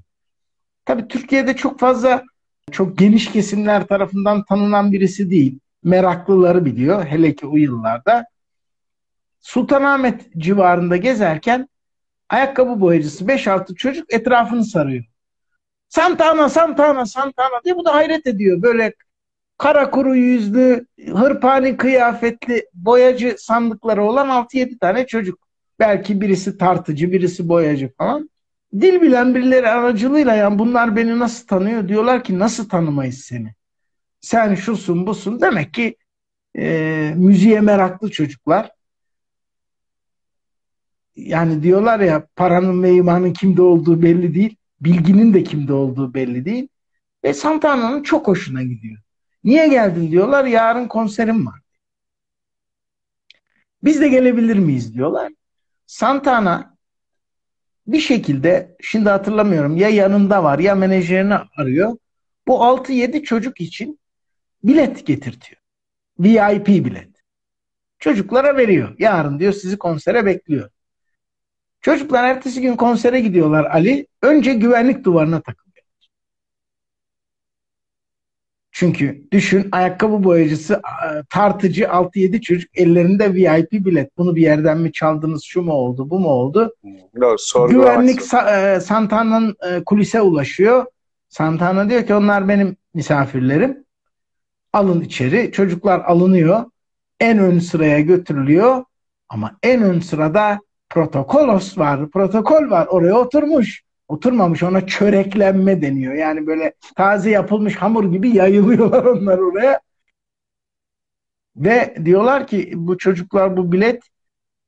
Speaker 1: Tabii Türkiye'de çok fazla çok geniş kesimler tarafından tanınan birisi değil. Meraklıları biliyor hele ki o yıllarda. Sultanahmet civarında gezerken ayakkabı boyacısı 5-6 çocuk etrafını sarıyor. Santana, Santana, Santana diye bu da hayret ediyor. Böyle kara kuru yüzlü, hırpani kıyafetli boyacı sandıkları olan 6-7 tane çocuk. Belki birisi tartıcı, birisi boyacı falan. Dil bilen birileri aracılığıyla yani bunlar beni nasıl tanıyor? Diyorlar ki nasıl tanımayız seni? Sen şusun busun. Demek ki e, müziğe meraklı çocuklar yani diyorlar ya paranın ve imanın kimde olduğu belli değil. Bilginin de kimde olduğu belli değil. Ve Santana'nın çok hoşuna gidiyor. Niye geldin diyorlar. Yarın konserim var. Biz de gelebilir miyiz diyorlar. Santana bir şekilde şimdi hatırlamıyorum ya yanında var ya menajerini arıyor. Bu 6-7 çocuk için bilet getirtiyor. VIP bilet. Çocuklara veriyor. Yarın diyor sizi konsere bekliyor. Çocuklar ertesi gün konsere gidiyorlar Ali. Önce güvenlik duvarına takılıyor. Çünkü düşün ayakkabı boyacısı tartıcı 6-7 çocuk ellerinde VIP bilet. Bunu bir yerden mi çaldınız şu mu oldu bu mu oldu? No, Güvenlik sa- e, Santana'nın e, kulise ulaşıyor. Santana diyor ki onlar benim misafirlerim. Alın içeri. Çocuklar alınıyor. En ön sıraya götürülüyor. Ama en ön sırada protokolos var, protokol var. Oraya oturmuş. Oturmamış ona çöreklenme deniyor. Yani böyle taze yapılmış hamur gibi yayılıyorlar onlar oraya. Ve diyorlar ki bu çocuklar bu bilet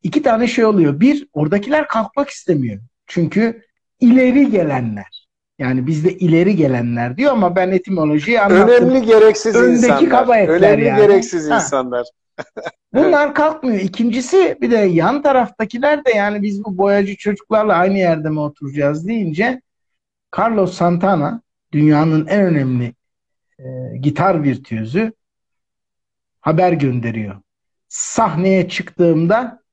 Speaker 1: iki tane şey oluyor. Bir, oradakiler kalkmak istemiyor. Çünkü ileri gelenler. Yani bizde ileri gelenler diyor ama ben etimolojiyi anlattım.
Speaker 3: Önemli gereksiz
Speaker 1: Öndeki
Speaker 3: insanlar.
Speaker 1: kaba etler
Speaker 3: Önemli
Speaker 1: yani.
Speaker 3: gereksiz
Speaker 1: Ha.
Speaker 3: insanlar.
Speaker 1: Bunlar kalkmıyor. İkincisi bir de yan taraftakiler de yani biz bu boyacı çocuklarla aynı yerde mi oturacağız deyince Carlos Santana dünyanın en önemli e, gitar virtüözü haber gönderiyor. Sahneye çıktığımda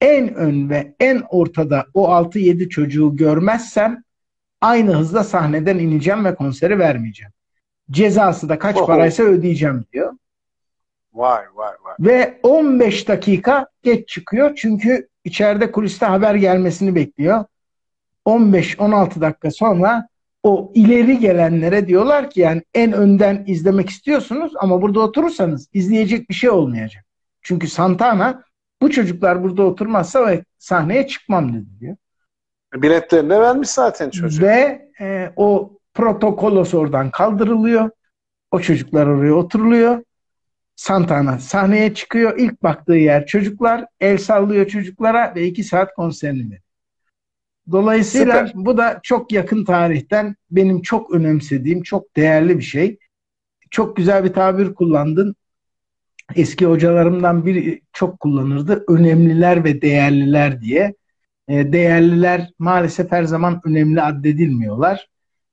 Speaker 1: en ön ve en ortada o 6-7 çocuğu görmezsem aynı hızla sahneden ineceğim ve konseri vermeyeceğim. Cezası da kaç
Speaker 3: Oho.
Speaker 1: paraysa ödeyeceğim diyor.
Speaker 3: Vay vay.
Speaker 1: Ve 15 dakika geç çıkıyor çünkü içeride kuliste haber gelmesini bekliyor. 15-16 dakika sonra o ileri gelenlere diyorlar ki yani en önden izlemek istiyorsunuz ama burada oturursanız izleyecek bir şey olmayacak. Çünkü Santana bu çocuklar burada oturmazsa ve sahneye çıkmam dedi diyor.
Speaker 3: Biletlerini de vermiş zaten çocuk.
Speaker 1: Ve e, o protokolos oradan kaldırılıyor. O çocuklar oraya oturuluyor. Santana sahneye çıkıyor. İlk baktığı yer çocuklar. El sallıyor çocuklara ve iki saat konserini veriyor. Dolayısıyla
Speaker 3: Süper.
Speaker 1: bu da çok yakın tarihten benim çok önemsediğim, çok değerli bir şey. Çok güzel bir tabir kullandın. Eski hocalarımdan biri çok kullanırdı. Önemliler ve değerliler diye. E, değerliler maalesef her zaman önemli addedilmiyorlar.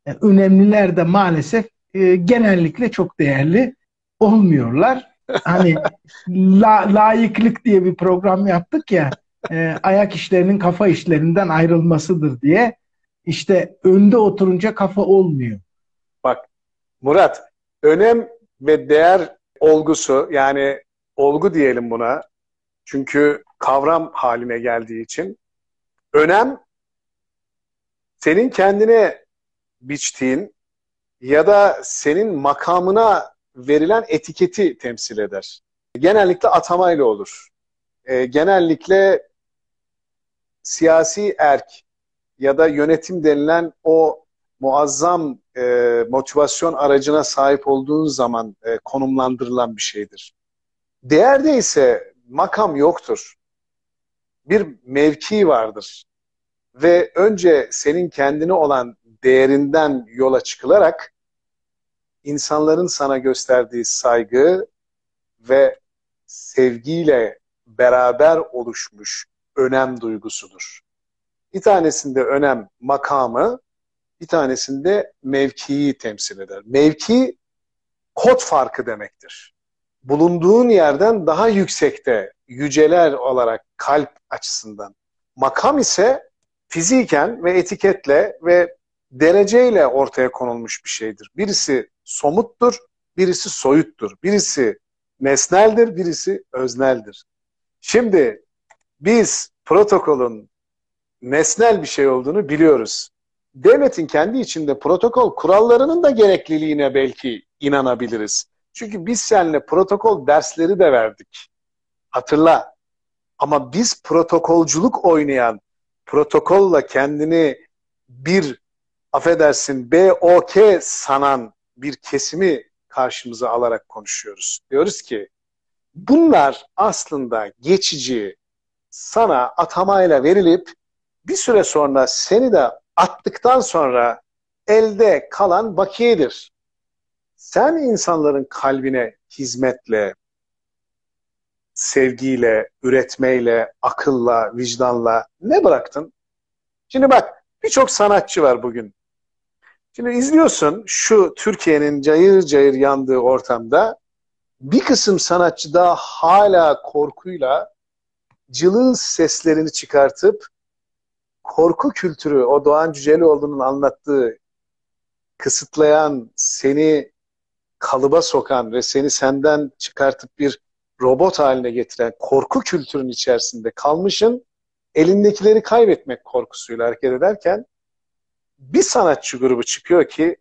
Speaker 1: E, önemliler de maalesef e, genellikle çok değerli olmuyorlar. Hani la, layıklık diye bir program yaptık ya e, ayak işlerinin kafa işlerinden ayrılmasıdır diye. İşte önde oturunca kafa olmuyor.
Speaker 3: Murat, önem ve değer olgusu yani olgu diyelim buna. Çünkü kavram haline geldiği için önem senin kendine biçtiğin ya da senin makamına verilen etiketi temsil eder. Genellikle atamayla olur. E, genellikle siyasi erk ya da yönetim denilen o muazzam e, motivasyon aracına sahip olduğun zaman e, konumlandırılan bir şeydir. Değerde ise makam yoktur. Bir mevki vardır. Ve önce senin kendine olan değerinden yola çıkılarak insanların sana gösterdiği saygı ve sevgiyle beraber oluşmuş önem duygusudur. Bir tanesinde önem makamı, bir tanesinde mevkiyi temsil eder. Mevki kod farkı demektir. Bulunduğun yerden daha yüksekte yüceler olarak kalp açısından. Makam ise fiziken ve etiketle ve dereceyle ortaya konulmuş bir şeydir. Birisi somuttur, birisi soyuttur. Birisi nesneldir, birisi özneldir. Şimdi biz protokolün nesnel bir şey olduğunu biliyoruz. Devletin kendi içinde protokol kurallarının da gerekliliğine belki inanabiliriz. Çünkü biz seninle protokol dersleri de verdik. Hatırla. Ama biz protokolculuk oynayan, protokolla kendini bir affedersin BOK sanan bir kesimi karşımıza alarak konuşuyoruz. Diyoruz ki bunlar aslında geçici sana atamayla verilip bir süre sonra seni de attıktan sonra elde kalan bakiyedir. Sen insanların kalbine hizmetle, sevgiyle, üretmeyle, akılla, vicdanla ne bıraktın? Şimdi bak birçok sanatçı var bugün. Şimdi izliyorsun şu Türkiye'nin cayır cayır yandığı ortamda bir kısım sanatçı da hala korkuyla cılız seslerini çıkartıp korku kültürü, o Doğan Cüceloğlu'nun anlattığı kısıtlayan, seni kalıba sokan ve seni senden çıkartıp bir robot haline getiren korku kültürünün içerisinde kalmışın elindekileri kaybetmek korkusuyla hareket ederken bir sanatçı grubu çıkıyor ki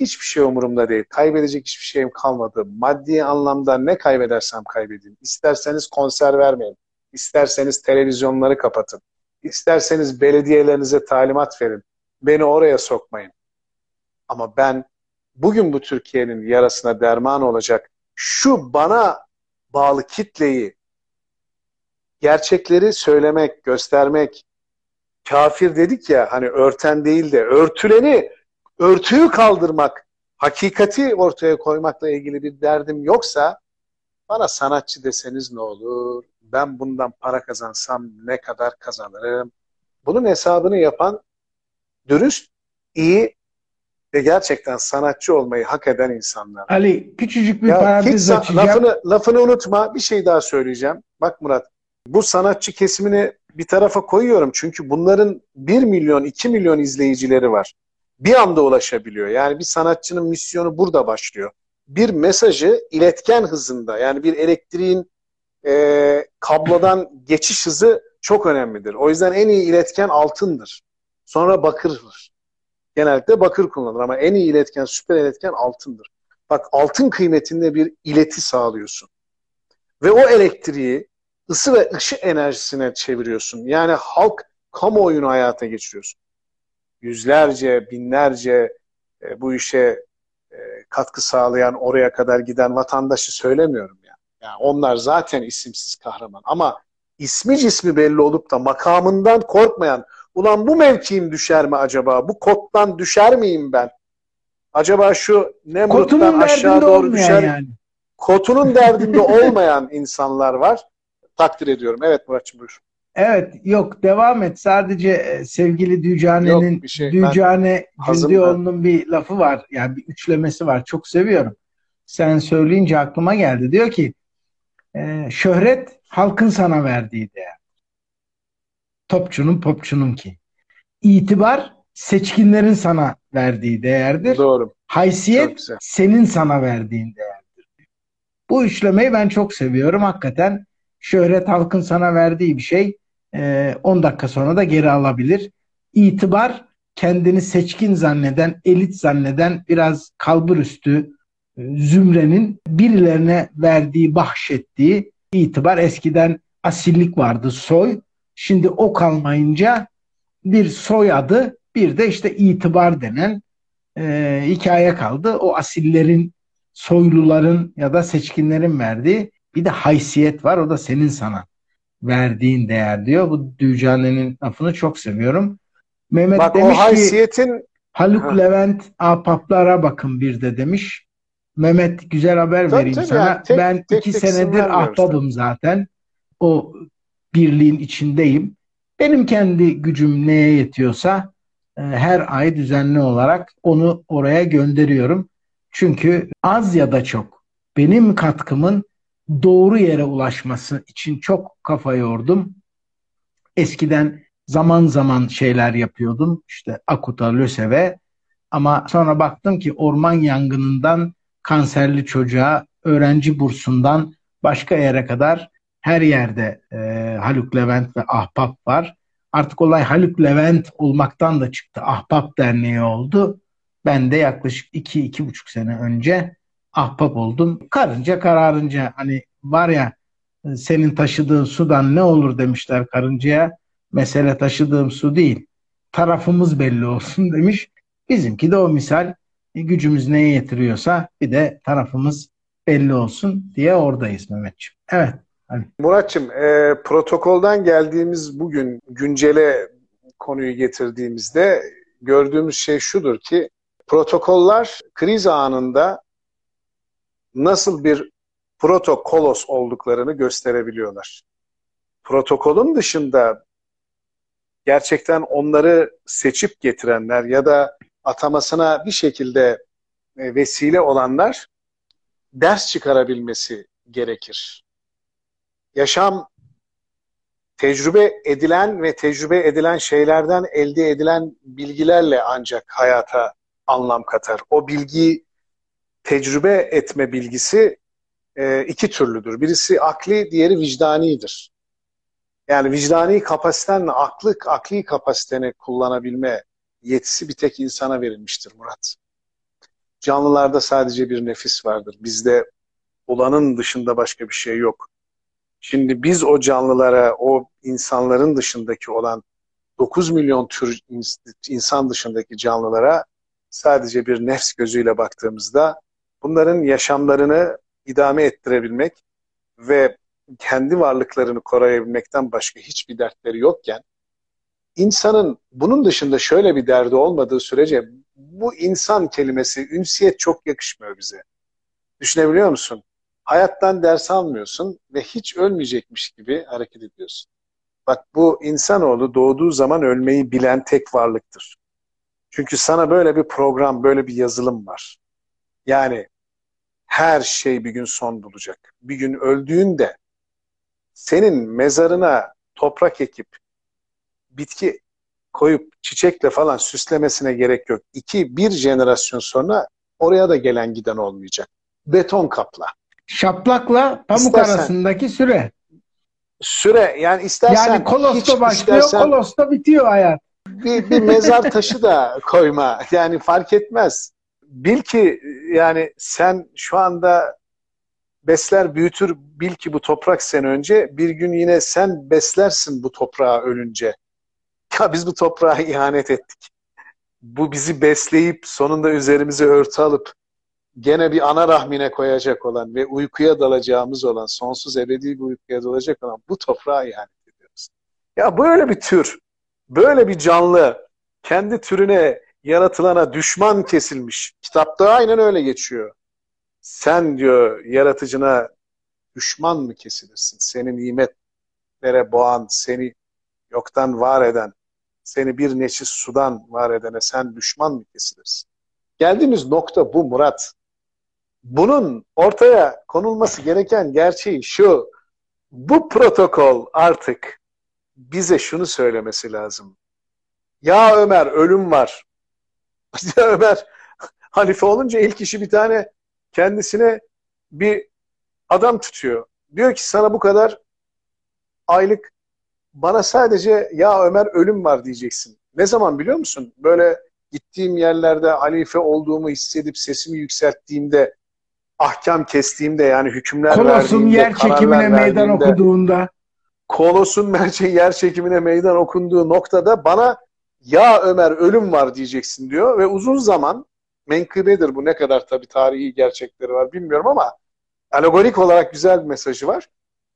Speaker 3: hiçbir şey umurumda değil. Kaybedecek hiçbir şeyim kalmadı. Maddi anlamda ne kaybedersem kaybedeyim. İsterseniz konser vermeyin. İsterseniz televizyonları kapatın. İsterseniz belediyelerinize talimat verin. Beni oraya sokmayın. Ama ben bugün bu Türkiye'nin yarasına derman olacak şu bana bağlı kitleyi gerçekleri söylemek, göstermek, kafir dedik ya hani örten değil de örtüleni, örtüyü kaldırmak, hakikati ortaya koymakla ilgili bir derdim yoksa bana sanatçı deseniz ne olur? Ben bundan para kazansam ne kadar kazanırım? Bunun hesabını yapan dürüst, iyi ve gerçekten sanatçı olmayı hak eden insanlar.
Speaker 1: Ali küçücük bir
Speaker 3: Ya
Speaker 1: parantez açacağım.
Speaker 3: lafını, lafını unutma. Bir şey daha söyleyeceğim. Bak Murat, bu sanatçı kesimini bir tarafa koyuyorum. Çünkü bunların 1 milyon, 2 milyon izleyicileri var. Bir anda ulaşabiliyor. Yani bir sanatçının misyonu burada başlıyor. Bir mesajı iletken hızında, yani bir elektriğin e, kablodan geçiş hızı çok önemlidir. O yüzden en iyi iletken altındır. Sonra bakırdır. Genellikle bakır kullanılır ama en iyi iletken, süper iletken altındır. Bak altın kıymetinde bir ileti sağlıyorsun. Ve o elektriği ısı ve ışık enerjisine çeviriyorsun. Yani halk kamuoyunu hayata geçiriyorsun. Yüzlerce, binlerce e, bu işe e, katkı sağlayan, oraya kadar giden vatandaşı söylemiyorum yani. yani. Onlar zaten isimsiz kahraman. Ama ismi cismi belli olup da makamından korkmayan, ulan bu mevkiim düşer mi acaba? Bu kottan düşer miyim ben? Acaba şu Nemrut'tan aşağı doğru düşer
Speaker 1: yani.
Speaker 3: kotunun derdinde olmayan insanlar var. Takdir ediyorum. Evet Muratçım buyur.
Speaker 1: Evet yok devam et. Sadece e, sevgili Dücane'nin
Speaker 3: şey.
Speaker 1: Dücane
Speaker 3: Hazım
Speaker 1: Cündioğlu'nun bir lafı var. Yani bir üçlemesi var. Çok seviyorum. Sen söyleyince aklıma geldi. Diyor ki e, şöhret halkın sana verdiği değer. Topçunun popçunun ki. İtibar seçkinlerin sana verdiği değerdir.
Speaker 3: Doğru.
Speaker 1: Haysiyet senin sana verdiğin değerdir. Bu üçlemeyi ben çok seviyorum. Hakikaten şöhret halkın sana verdiği bir şey. Ee, 10 dakika sonra da geri alabilir. İtibar kendini seçkin zanneden, elit zanneden biraz kalbur üstü e, zümrenin birilerine verdiği, bahşettiği itibar. Eskiden asillik vardı, soy. Şimdi o kalmayınca bir soy adı, bir de işte itibar denen e, hikaye kaldı. O asillerin, soyluların ya da seçkinlerin verdiği bir de haysiyet var. O da senin sana verdiğin değer diyor. Bu Dücane'nin lafını çok seviyorum. Mehmet
Speaker 3: Bak
Speaker 1: demiş
Speaker 3: o
Speaker 1: ki
Speaker 3: haysiyetin
Speaker 1: Haluk
Speaker 3: Ha.
Speaker 1: Levent ahbaplara bakın bir de demiş. Mehmet güzel haber
Speaker 3: Tabii,
Speaker 1: vereyim
Speaker 3: tabii
Speaker 1: sana.
Speaker 3: yani tek-
Speaker 1: ben
Speaker 3: tek
Speaker 1: iki
Speaker 3: tek
Speaker 1: senedir ahbabım zaten. O birliğin içindeyim. Benim kendi gücüm neye yetiyorsa e, her ay düzenli olarak onu oraya gönderiyorum. Çünkü az ya da çok benim katkımın doğru yere ulaşması için çok kafa yordum. Eskiden zaman zaman şeyler yapıyordum. İşte Akut'a, LÖSEV'e. Ama sonra baktım ki orman yangınından kanserli çocuğa, öğrenci bursundan başka yere kadar her yerde e, Haluk Levent ve Ahbap var. Artık olay Haluk Levent olmaktan da çıktı. Ahbap Derneği oldu. Ben de yaklaşık iki, iki buçuk sene önce ahbap oldum. Karınca kararınca hani var ya e, senin taşıdığın sudan ne olur demişler karıncaya. Mesele taşıdığım su değil. Tarafımız belli olsun demiş. Bizimki de o misal e, gücümüz neye yetiriyorsa bir de tarafımız belli olsun diye oradayız Mehmetciğim. Evet.
Speaker 3: Muratçım e, protokoldan geldiğimiz bugün güncele konuyu getirdiğimizde gördüğümüz şey şudur ki protokoller kriz anında nasıl bir protokolos olduklarını gösterebiliyorlar. Protokolün dışında gerçekten onları seçip getirenler ya da atamasına bir şekilde e, vesile olanlar ders çıkarabilmesi gerekir. Yaşam tecrübe edilen ve tecrübe edilen şeylerden elde edilen bilgilerle ancak hayata anlam katar. O bilgiyi tecrübe etme bilgisi e, iki türlüdür. Birisi akli, diğeri vicdanidir. Yani vicdani kapasitenle aklı, akli kapasiteni kullanabilme yetisi bir tek insana verilmiştir Murat. Canlılarda sadece bir nefis vardır. Bizde olanın dışında başka bir şey yok. Şimdi biz o canlılara, o insanların dışındaki olan 9 milyon tür insan dışındaki canlılara sadece bir nefs gözüyle baktığımızda bunların yaşamlarını idame ettirebilmek ve kendi varlıklarını koruyabilmekten başka hiçbir dertleri yokken insanın bunun dışında şöyle bir derdi olmadığı sürece bu insan kelimesi, ünsiyet çok yakışmıyor bize. Düşünebiliyor musun? Hayattan ders almıyorsun ve hiç ölmeyecekmiş gibi hareket ediyorsun. Bak bu insanoğlu doğduğu zaman ölmeyi bilen tek varlıktır. Çünkü sana böyle bir program, böyle bir yazılım var. Yani her şey bir gün son bulacak. Bir gün öldüğünde senin mezarına toprak ekip bitki koyup çiçekle falan süslemesine gerek yok. İki, bir jenerasyon sonra oraya da gelen giden olmayacak. Beton kapla.
Speaker 1: Şaplakla pamuk İstersen, arasındaki süre.
Speaker 3: Süre yani istersen
Speaker 1: yani kolosta başlıyor, istersen, kolosta bitiyor hayat.
Speaker 3: Bir, bir mezar taşı da koyma. Yani fark etmez. Bil ki yani sen şu anda besler büyütür bil ki bu toprak sen önce bir gün yine sen beslersin bu toprağa ölünce. Ya biz bu toprağa ihanet ettik. Bu bizi besleyip sonunda üzerimize örtü alıp gene bir ana rahmine koyacak olan ve uykuya dalacağımız olan, sonsuz ebedi bir uykuya dalacak olan bu toprağa ihanet ediyoruz. Ya böyle bir tür, böyle bir canlı, kendi türüne yaratılana düşman kesilmiş. Kitapta aynen öyle geçiyor. Sen diyor yaratıcına düşman mı kesilirsin? Seni nimetlere boğan, seni yoktan var eden, seni bir neşis sudan var edene sen düşman mı kesilirsin? Geldiğimiz nokta bu Murat. Bunun ortaya konulması gereken gerçeği şu. Bu protokol artık bize şunu söylemesi lazım. Ya Ömer ölüm var. Ya Ömer halife olunca ilk işi bir tane kendisine bir adam tutuyor. Diyor ki sana bu kadar aylık bana sadece ya Ömer ölüm var diyeceksin. Ne zaman biliyor musun? Böyle gittiğim yerlerde halife olduğumu hissedip sesimi yükselttiğimde ahkam kestiğimde yani hükümler
Speaker 1: Kolos'un
Speaker 3: verdiğimde,
Speaker 1: yer çekimine meydan okuduğunda
Speaker 3: Kolos'un yer çekimine meydan okunduğu noktada bana ya Ömer ölüm var diyeceksin diyor ve uzun zaman menkıbedir bu ne kadar tabi tarihi gerçekleri var bilmiyorum ama alegorik olarak güzel bir mesajı var.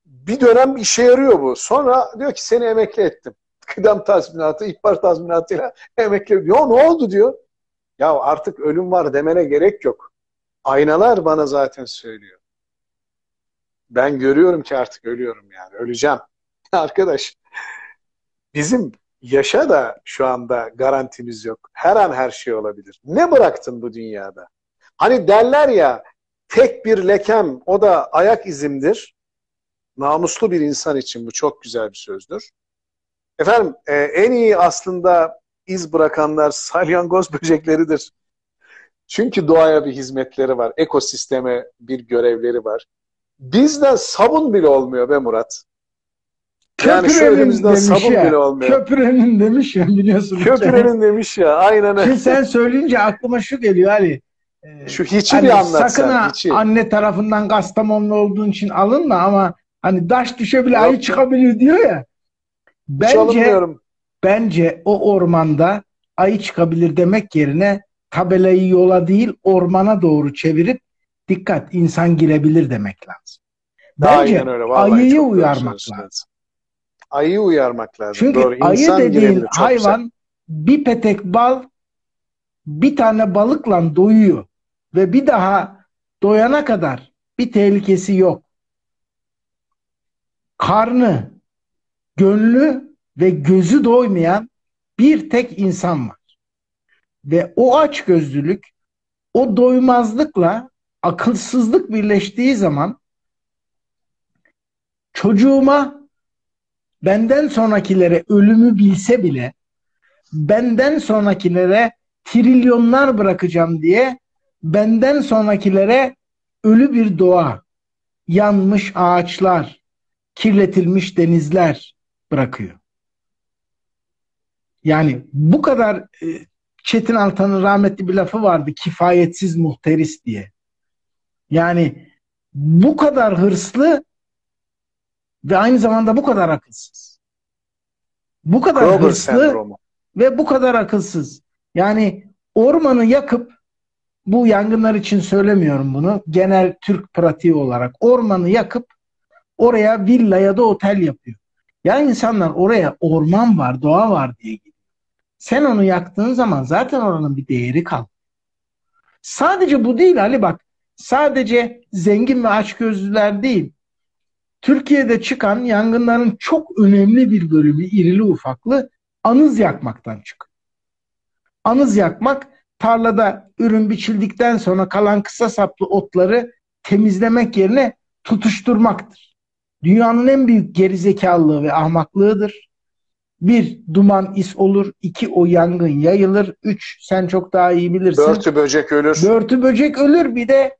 Speaker 3: Bir dönem işe yarıyor bu. Sonra diyor ki seni emekli ettim. Kıdem tazminatı, ihbar tazminatıyla emekli diyor. Ne oldu diyor. Ya artık ölüm var demene gerek yok. Aynalar bana zaten söylüyor. Ben görüyorum ki artık ölüyorum yani. Öleceğim. Arkadaş bizim yaşa da şu anda garantimiz yok. Her an her şey olabilir. Ne bıraktın bu dünyada? Hani derler ya tek bir lekem o da ayak izimdir. Namuslu bir insan için bu çok güzel bir sözdür. Efendim e, en iyi aslında iz bırakanlar salyangoz böcekleridir. Çünkü doğaya bir hizmetleri var. Ekosisteme bir görevleri var. Bizde sabun bile olmuyor be Murat.
Speaker 1: Yani elimizden sabun ya, bile olmuyor. Köprünün demiş ya biliyorsun.
Speaker 3: Köprünün demiş ya aynen öyle.
Speaker 1: Şimdi sen söyleyince aklıma şu geliyor Ali.
Speaker 3: E, şu hiçi hani bir anlat
Speaker 1: sakın
Speaker 3: sen.
Speaker 1: Hiçi. anne tarafından Kastamonlu olduğun için alınma ama hani daş düşebilir ayı çıkabilir diyor ya. Bence, bence o ormanda ayı çıkabilir demek yerine tabelayı yola değil ormana doğru çevirip dikkat insan girebilir demek lazım. Bence öyle. ayıyı uyarmak lazım.
Speaker 3: Ayıyı uyarmak lazım.
Speaker 1: Çünkü doğru. ayı dediğin hayvan güzel. bir petek bal bir tane balıkla doyuyor ve bir daha doyana kadar bir tehlikesi yok. Karnı, gönlü ve gözü doymayan bir tek insan var. Ve o açgözlülük, o doymazlıkla akılsızlık birleştiği zaman çocuğuma benden sonrakilere ölümü bilse bile benden sonrakilere trilyonlar bırakacağım diye benden sonrakilere ölü bir doğa, yanmış ağaçlar, kirletilmiş denizler bırakıyor. Yani bu kadar e, Çetin Altan'ın rahmetli bir lafı vardı. Kifayetsiz muhteris diye. Yani bu kadar hırslı ve aynı zamanda bu kadar akılsız. Bu kadar
Speaker 3: Kroger
Speaker 1: hırslı
Speaker 3: sendromu.
Speaker 1: ve bu kadar akılsız. Yani ormanı yakıp bu yangınlar için söylemiyorum bunu. Genel Türk pratiği olarak ormanı yakıp oraya villa ya da otel yapıyor. Ya insanlar oraya orman var, doğa var diye gidiyor. Sen onu yaktığın zaman zaten oranın bir değeri kalmıyor. Sadece bu değil Ali bak. Sadece zengin ve açgözlüler değil. Türkiye'de çıkan yangınların çok önemli bir bölümü irili ufaklı anız yakmaktan çıkıyor. Anız yakmak tarlada ürün biçildikten sonra kalan kısa saplı otları temizlemek yerine tutuşturmaktır. Dünyanın en büyük gerizekalılığı ve ahmaklığıdır. Bir, duman is olur. iki o yangın yayılır. Üç, sen çok daha iyi bilirsin.
Speaker 3: Börtü böcek ölür.
Speaker 1: Börtü böcek ölür. Bir de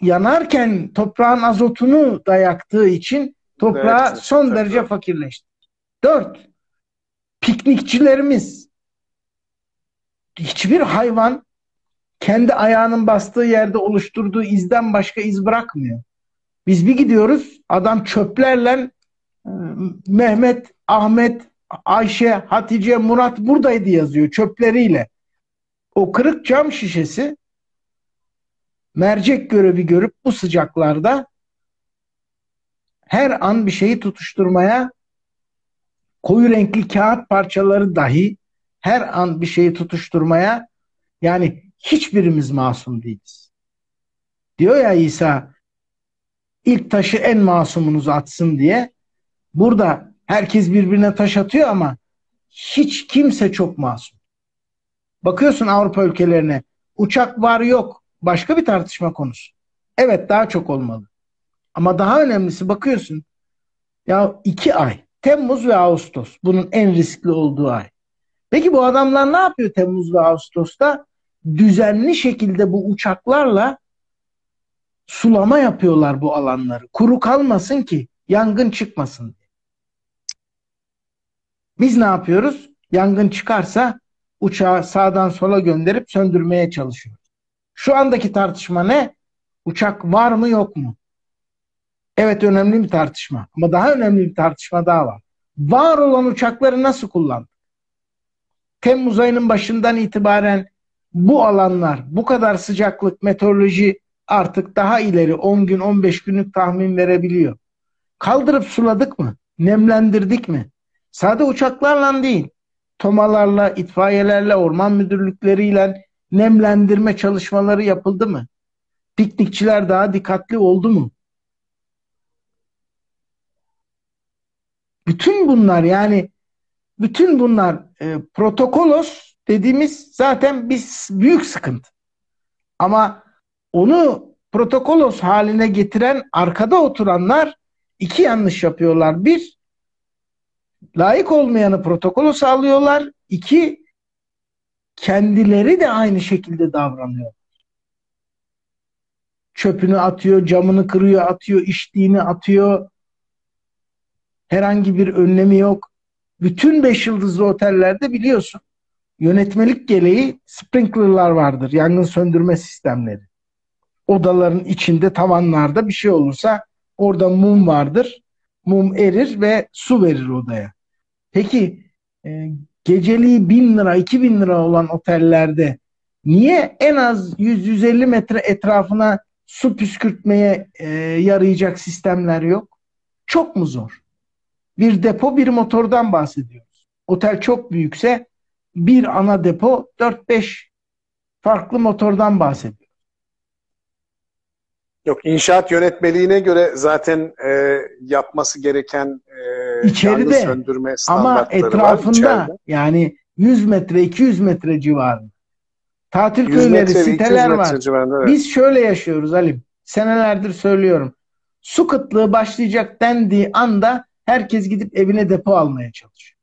Speaker 1: yanarken toprağın azotunu da yaktığı için toprağı
Speaker 3: Evet,
Speaker 1: son
Speaker 3: tabii,
Speaker 1: derece fakirleşti. Dört, piknikçilerimiz hiçbir hayvan kendi ayağının bastığı yerde oluşturduğu izden başka iz bırakmıyor. Biz bir gidiyoruz adam çöplerle e, Mehmet, Ahmet, Ayşe, Hatice, Murat buradaydı yazıyor çöpleriyle. O kırık cam şişesi mercek görevi görüp bu sıcaklarda her an bir şeyi tutuşturmaya koyu renkli kağıt parçaları dahi her an bir şeyi tutuşturmaya yani hiçbirimiz masum değiliz. Diyor ya İsa ilk taşı en masumunuz atsın diye. Burada herkes birbirine taş atıyor ama hiç kimse çok masum. Bakıyorsun Avrupa ülkelerine uçak var yok başka bir tartışma konusu. Evet daha çok olmalı. Ama daha önemlisi bakıyorsun ya iki ay Temmuz ve Ağustos bunun en riskli olduğu ay. Peki bu adamlar ne yapıyor Temmuz ve Ağustos'ta? Düzenli şekilde bu uçaklarla sulama yapıyorlar bu alanları. Kuru kalmasın ki yangın çıkmasın. Biz ne yapıyoruz? Yangın çıkarsa uçağı sağdan sola gönderip söndürmeye çalışıyoruz. Şu andaki tartışma ne? Uçak var mı yok mu? Evet önemli bir tartışma. Ama daha önemli bir tartışma daha var. Var olan uçakları nasıl kullandık? Temmuz ayının başından itibaren bu alanlar, bu kadar sıcaklık, meteoroloji artık daha ileri 10 gün 15 günlük tahmin verebiliyor. Kaldırıp suladık mı? Nemlendirdik mi? Sade uçaklarla değil, tomalarla, itfaiyelerle, orman müdürlükleriyle nemlendirme çalışmaları yapıldı mı? Piknikçiler daha dikkatli oldu mu? Bütün bunlar yani bütün bunlar e, protokolos dediğimiz zaten bir büyük sıkıntı. Ama onu protokolos haline getiren arkada oturanlar iki yanlış yapıyorlar. Bir, layık olmayanı protokolo sağlıyorlar. İki, kendileri de aynı şekilde davranıyor. Çöpünü atıyor, camını kırıyor, atıyor, içtiğini atıyor. Herhangi bir önlemi yok. Bütün beş yıldızlı otellerde biliyorsun yönetmelik gereği sprinklerlar vardır. Yangın söndürme sistemleri. Odaların içinde tavanlarda bir şey olursa orada mum vardır. Mum erir ve su verir odaya. Peki e, geceliği bin lira, iki bin lira olan otellerde niye en az 100-150 metre etrafına su püskürtmeye e, yarayacak sistemler yok? Çok mu zor? Bir depo bir motordan bahsediyoruz. Otel çok büyükse bir ana depo 4-5 farklı motordan bahsediyor.
Speaker 3: Yok inşaat yönetmeliğine göre zaten e, yapması gereken
Speaker 1: İçeride.
Speaker 3: yangın söndürme
Speaker 1: Ama
Speaker 3: var
Speaker 1: etrafında
Speaker 3: içeride.
Speaker 1: yani 100 metre 200 metre civarında tatil
Speaker 3: 100
Speaker 1: köyleri
Speaker 3: metre ve 200
Speaker 1: siteler var.
Speaker 3: civarında. evet.
Speaker 1: Biz şöyle yaşıyoruz Ali. Senelerdir söylüyorum. Su kıtlığı başlayacak dendiği anda herkes gidip evine depo almaya çalışıyor.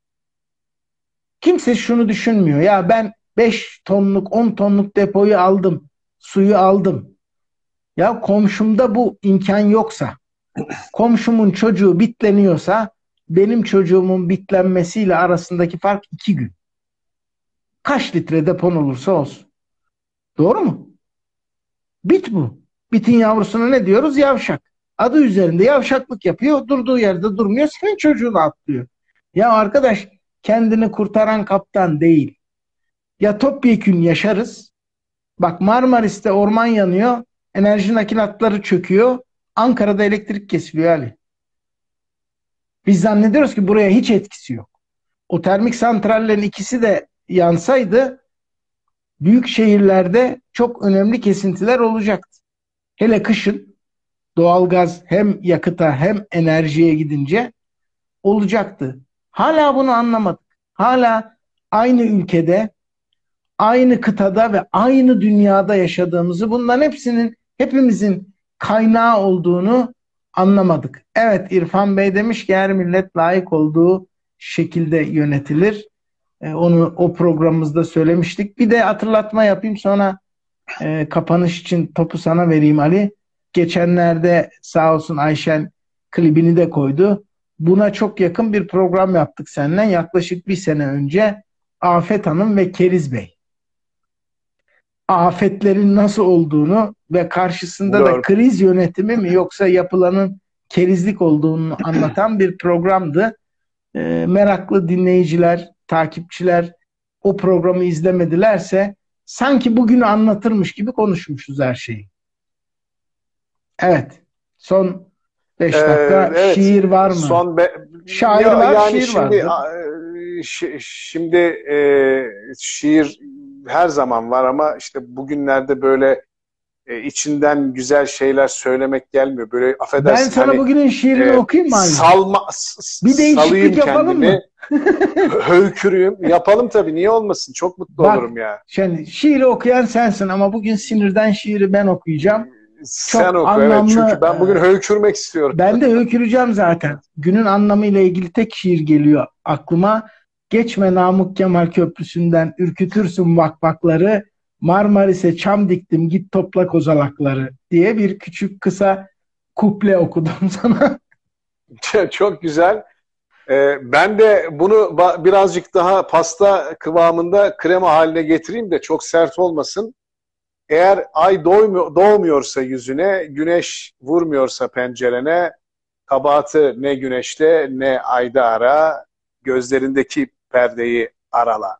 Speaker 1: Kimse şunu düşünmüyor. Ya ben 5 tonluk 10 tonluk depoyu aldım. Suyu aldım. Ya komşumda bu imkan yoksa komşumun çocuğu bitleniyorsa benim çocuğumun bitlenmesiyle arasındaki fark 2 gün. Kaç litre depon olursa olsun. Doğru mu? Bit bu. Bitin yavrusuna ne diyoruz? Yavşak. Adı üzerinde yavşaklık yapıyor. Durduğu yerde durmuyor. Senin çocuğunu atlıyor. Ya arkadaş kendini kurtaran kaptan değil. Ya topyekün yaşarız. Bak Marmaris'te orman yanıyor. Enerji nakilatları çöküyor. Ankara'da elektrik kesiliyor Ali. Biz zannediyoruz ki buraya hiç etkisi yok. O termik santrallerin ikisi de yansaydı büyük şehirlerde çok önemli kesintiler olacaktı. Hele kışın doğalgaz hem yakıta hem enerjiye gidince olacaktı. Hala bunu anlamadık. Hala aynı ülkede, aynı kıtada ve aynı dünyada yaşadığımızı bunların hepsinin hepimizin kaynağı olduğunu anlamadık. Evet İrfan Bey demiş ki her millet layık olduğu şekilde yönetilir. E, onu o programımızda söylemiştik. Bir de hatırlatma yapayım sonra e, kapanış için topu sana vereyim Ali. Geçenlerde sağ olsun Ayşen klibini de koydu. Buna çok yakın bir program yaptık seninle yaklaşık bir sene önce. Afet Hanım ve Keriz Bey. Afetlerin nasıl olduğunu ve karşısında Doğru. da kriz yönetimi mi yoksa yapılanın kerizlik olduğunu anlatan bir programdı. E, meraklı dinleyiciler, takipçiler o programı izlemedilerse sanki bugünü anlatırmış gibi konuşmuşuz her şeyi. Evet. Son 5 ee, dakika ee, evet. şiir var mı?
Speaker 3: Son be...
Speaker 1: Şair ya, var,
Speaker 3: yani
Speaker 1: şiir
Speaker 3: şimdi, var. Şimdi e, şiir her zaman var ama işte bugünlerde böyle e, içinden güzel şeyler söylemek gelmiyor. Böyle affedersin.
Speaker 1: Ben sana hani, bugünün şiirini e, okuyayım mı?
Speaker 3: Salma, bir değişiklik yapalım kendimi, mı? höykürüyüm. Yapalım tabii. Niye olmasın? Çok mutlu Bak, olurum ya.
Speaker 1: Şimdi şiiri okuyan sensin ama bugün sinirden şiiri ben okuyacağım.
Speaker 3: Sen Çok oku anlamlı, evet. Çünkü ben bugün höykürmek istiyorum.
Speaker 1: Ben de höyküreceğim zaten. Günün anlamıyla ilgili tek şiir geliyor aklıma. Geçme Namık Kemal Köprüsü'nden ürkütürsün vakvakları Marmaris'e çam diktim git topla kozalakları diye bir küçük kısa kuple okudum sana.
Speaker 3: Çok güzel. Ee, ben de bunu birazcık daha pasta kıvamında krema haline getireyim de çok sert olmasın. Eğer ay doğmuyor, doğmuyorsa yüzüne, güneş vurmuyorsa pencerene, kabahatı ne güneşte ne ayda ara, gözlerindeki perdeyi arala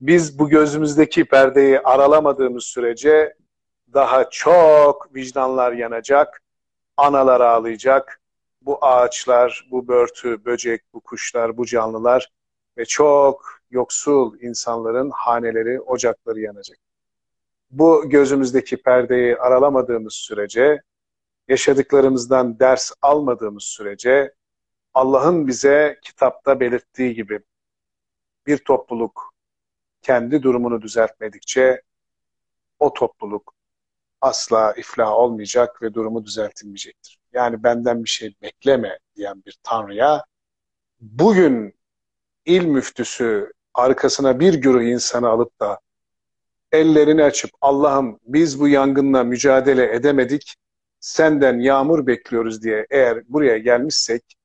Speaker 3: biz bu gözümüzdeki perdeyi aralamadığımız sürece daha çok vicdanlar yanacak, analar ağlayacak, bu ağaçlar, bu börtü, böcek, bu kuşlar, bu canlılar ve çok yoksul insanların haneleri, ocakları yanacak. Bu gözümüzdeki perdeyi aralamadığımız sürece, yaşadıklarımızdan ders almadığımız sürece Allah'ın bize kitapta belirttiği gibi bir topluluk kendi durumunu düzeltmedikçe o topluluk asla iflah olmayacak ve durumu düzeltilmeyecektir. Yani benden bir şey bekleme diyen bir tanrıya bugün il müftüsü arkasına bir güruh insanı alıp da ellerini açıp Allah'ım biz bu yangınla mücadele edemedik senden yağmur bekliyoruz diye eğer buraya gelmişsek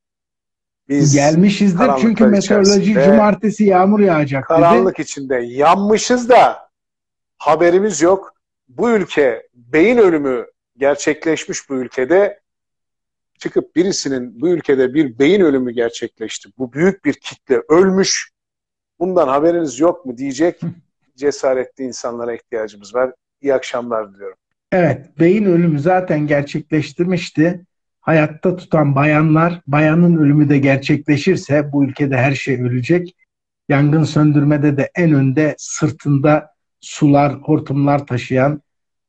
Speaker 1: biz Gelmişizdir çünkü meteoroloji cumartesi yağmur yağacak
Speaker 3: dedi. Karanlık içinde yanmışız da haberimiz yok. Bu ülke beyin ölümü gerçekleşmiş bu ülkede çıkıp birisinin bu ülkede bir beyin ölümü gerçekleşti. Bu büyük bir kitle ölmüş. Bundan haberiniz yok mu diyecek cesaretli insanlara ihtiyacımız var. İyi akşamlar diliyorum.
Speaker 1: Evet, beyin ölümü zaten gerçekleştirmişti hayatta tutan bayanlar, bayanın ölümü de gerçekleşirse bu ülkede her şey ölecek. Yangın söndürmede de en önde sırtında sular, hortumlar taşıyan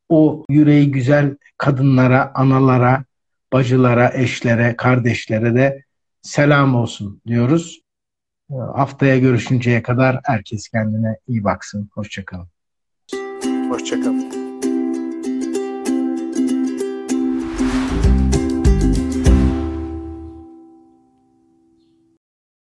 Speaker 1: o yüreği güzel kadınlara, analara, bacılara, eşlere, kardeşlere de selam olsun diyoruz. Haftaya görüşünceye kadar herkes kendine iyi baksın. Hoşçakalın.
Speaker 3: Hoşçakalın.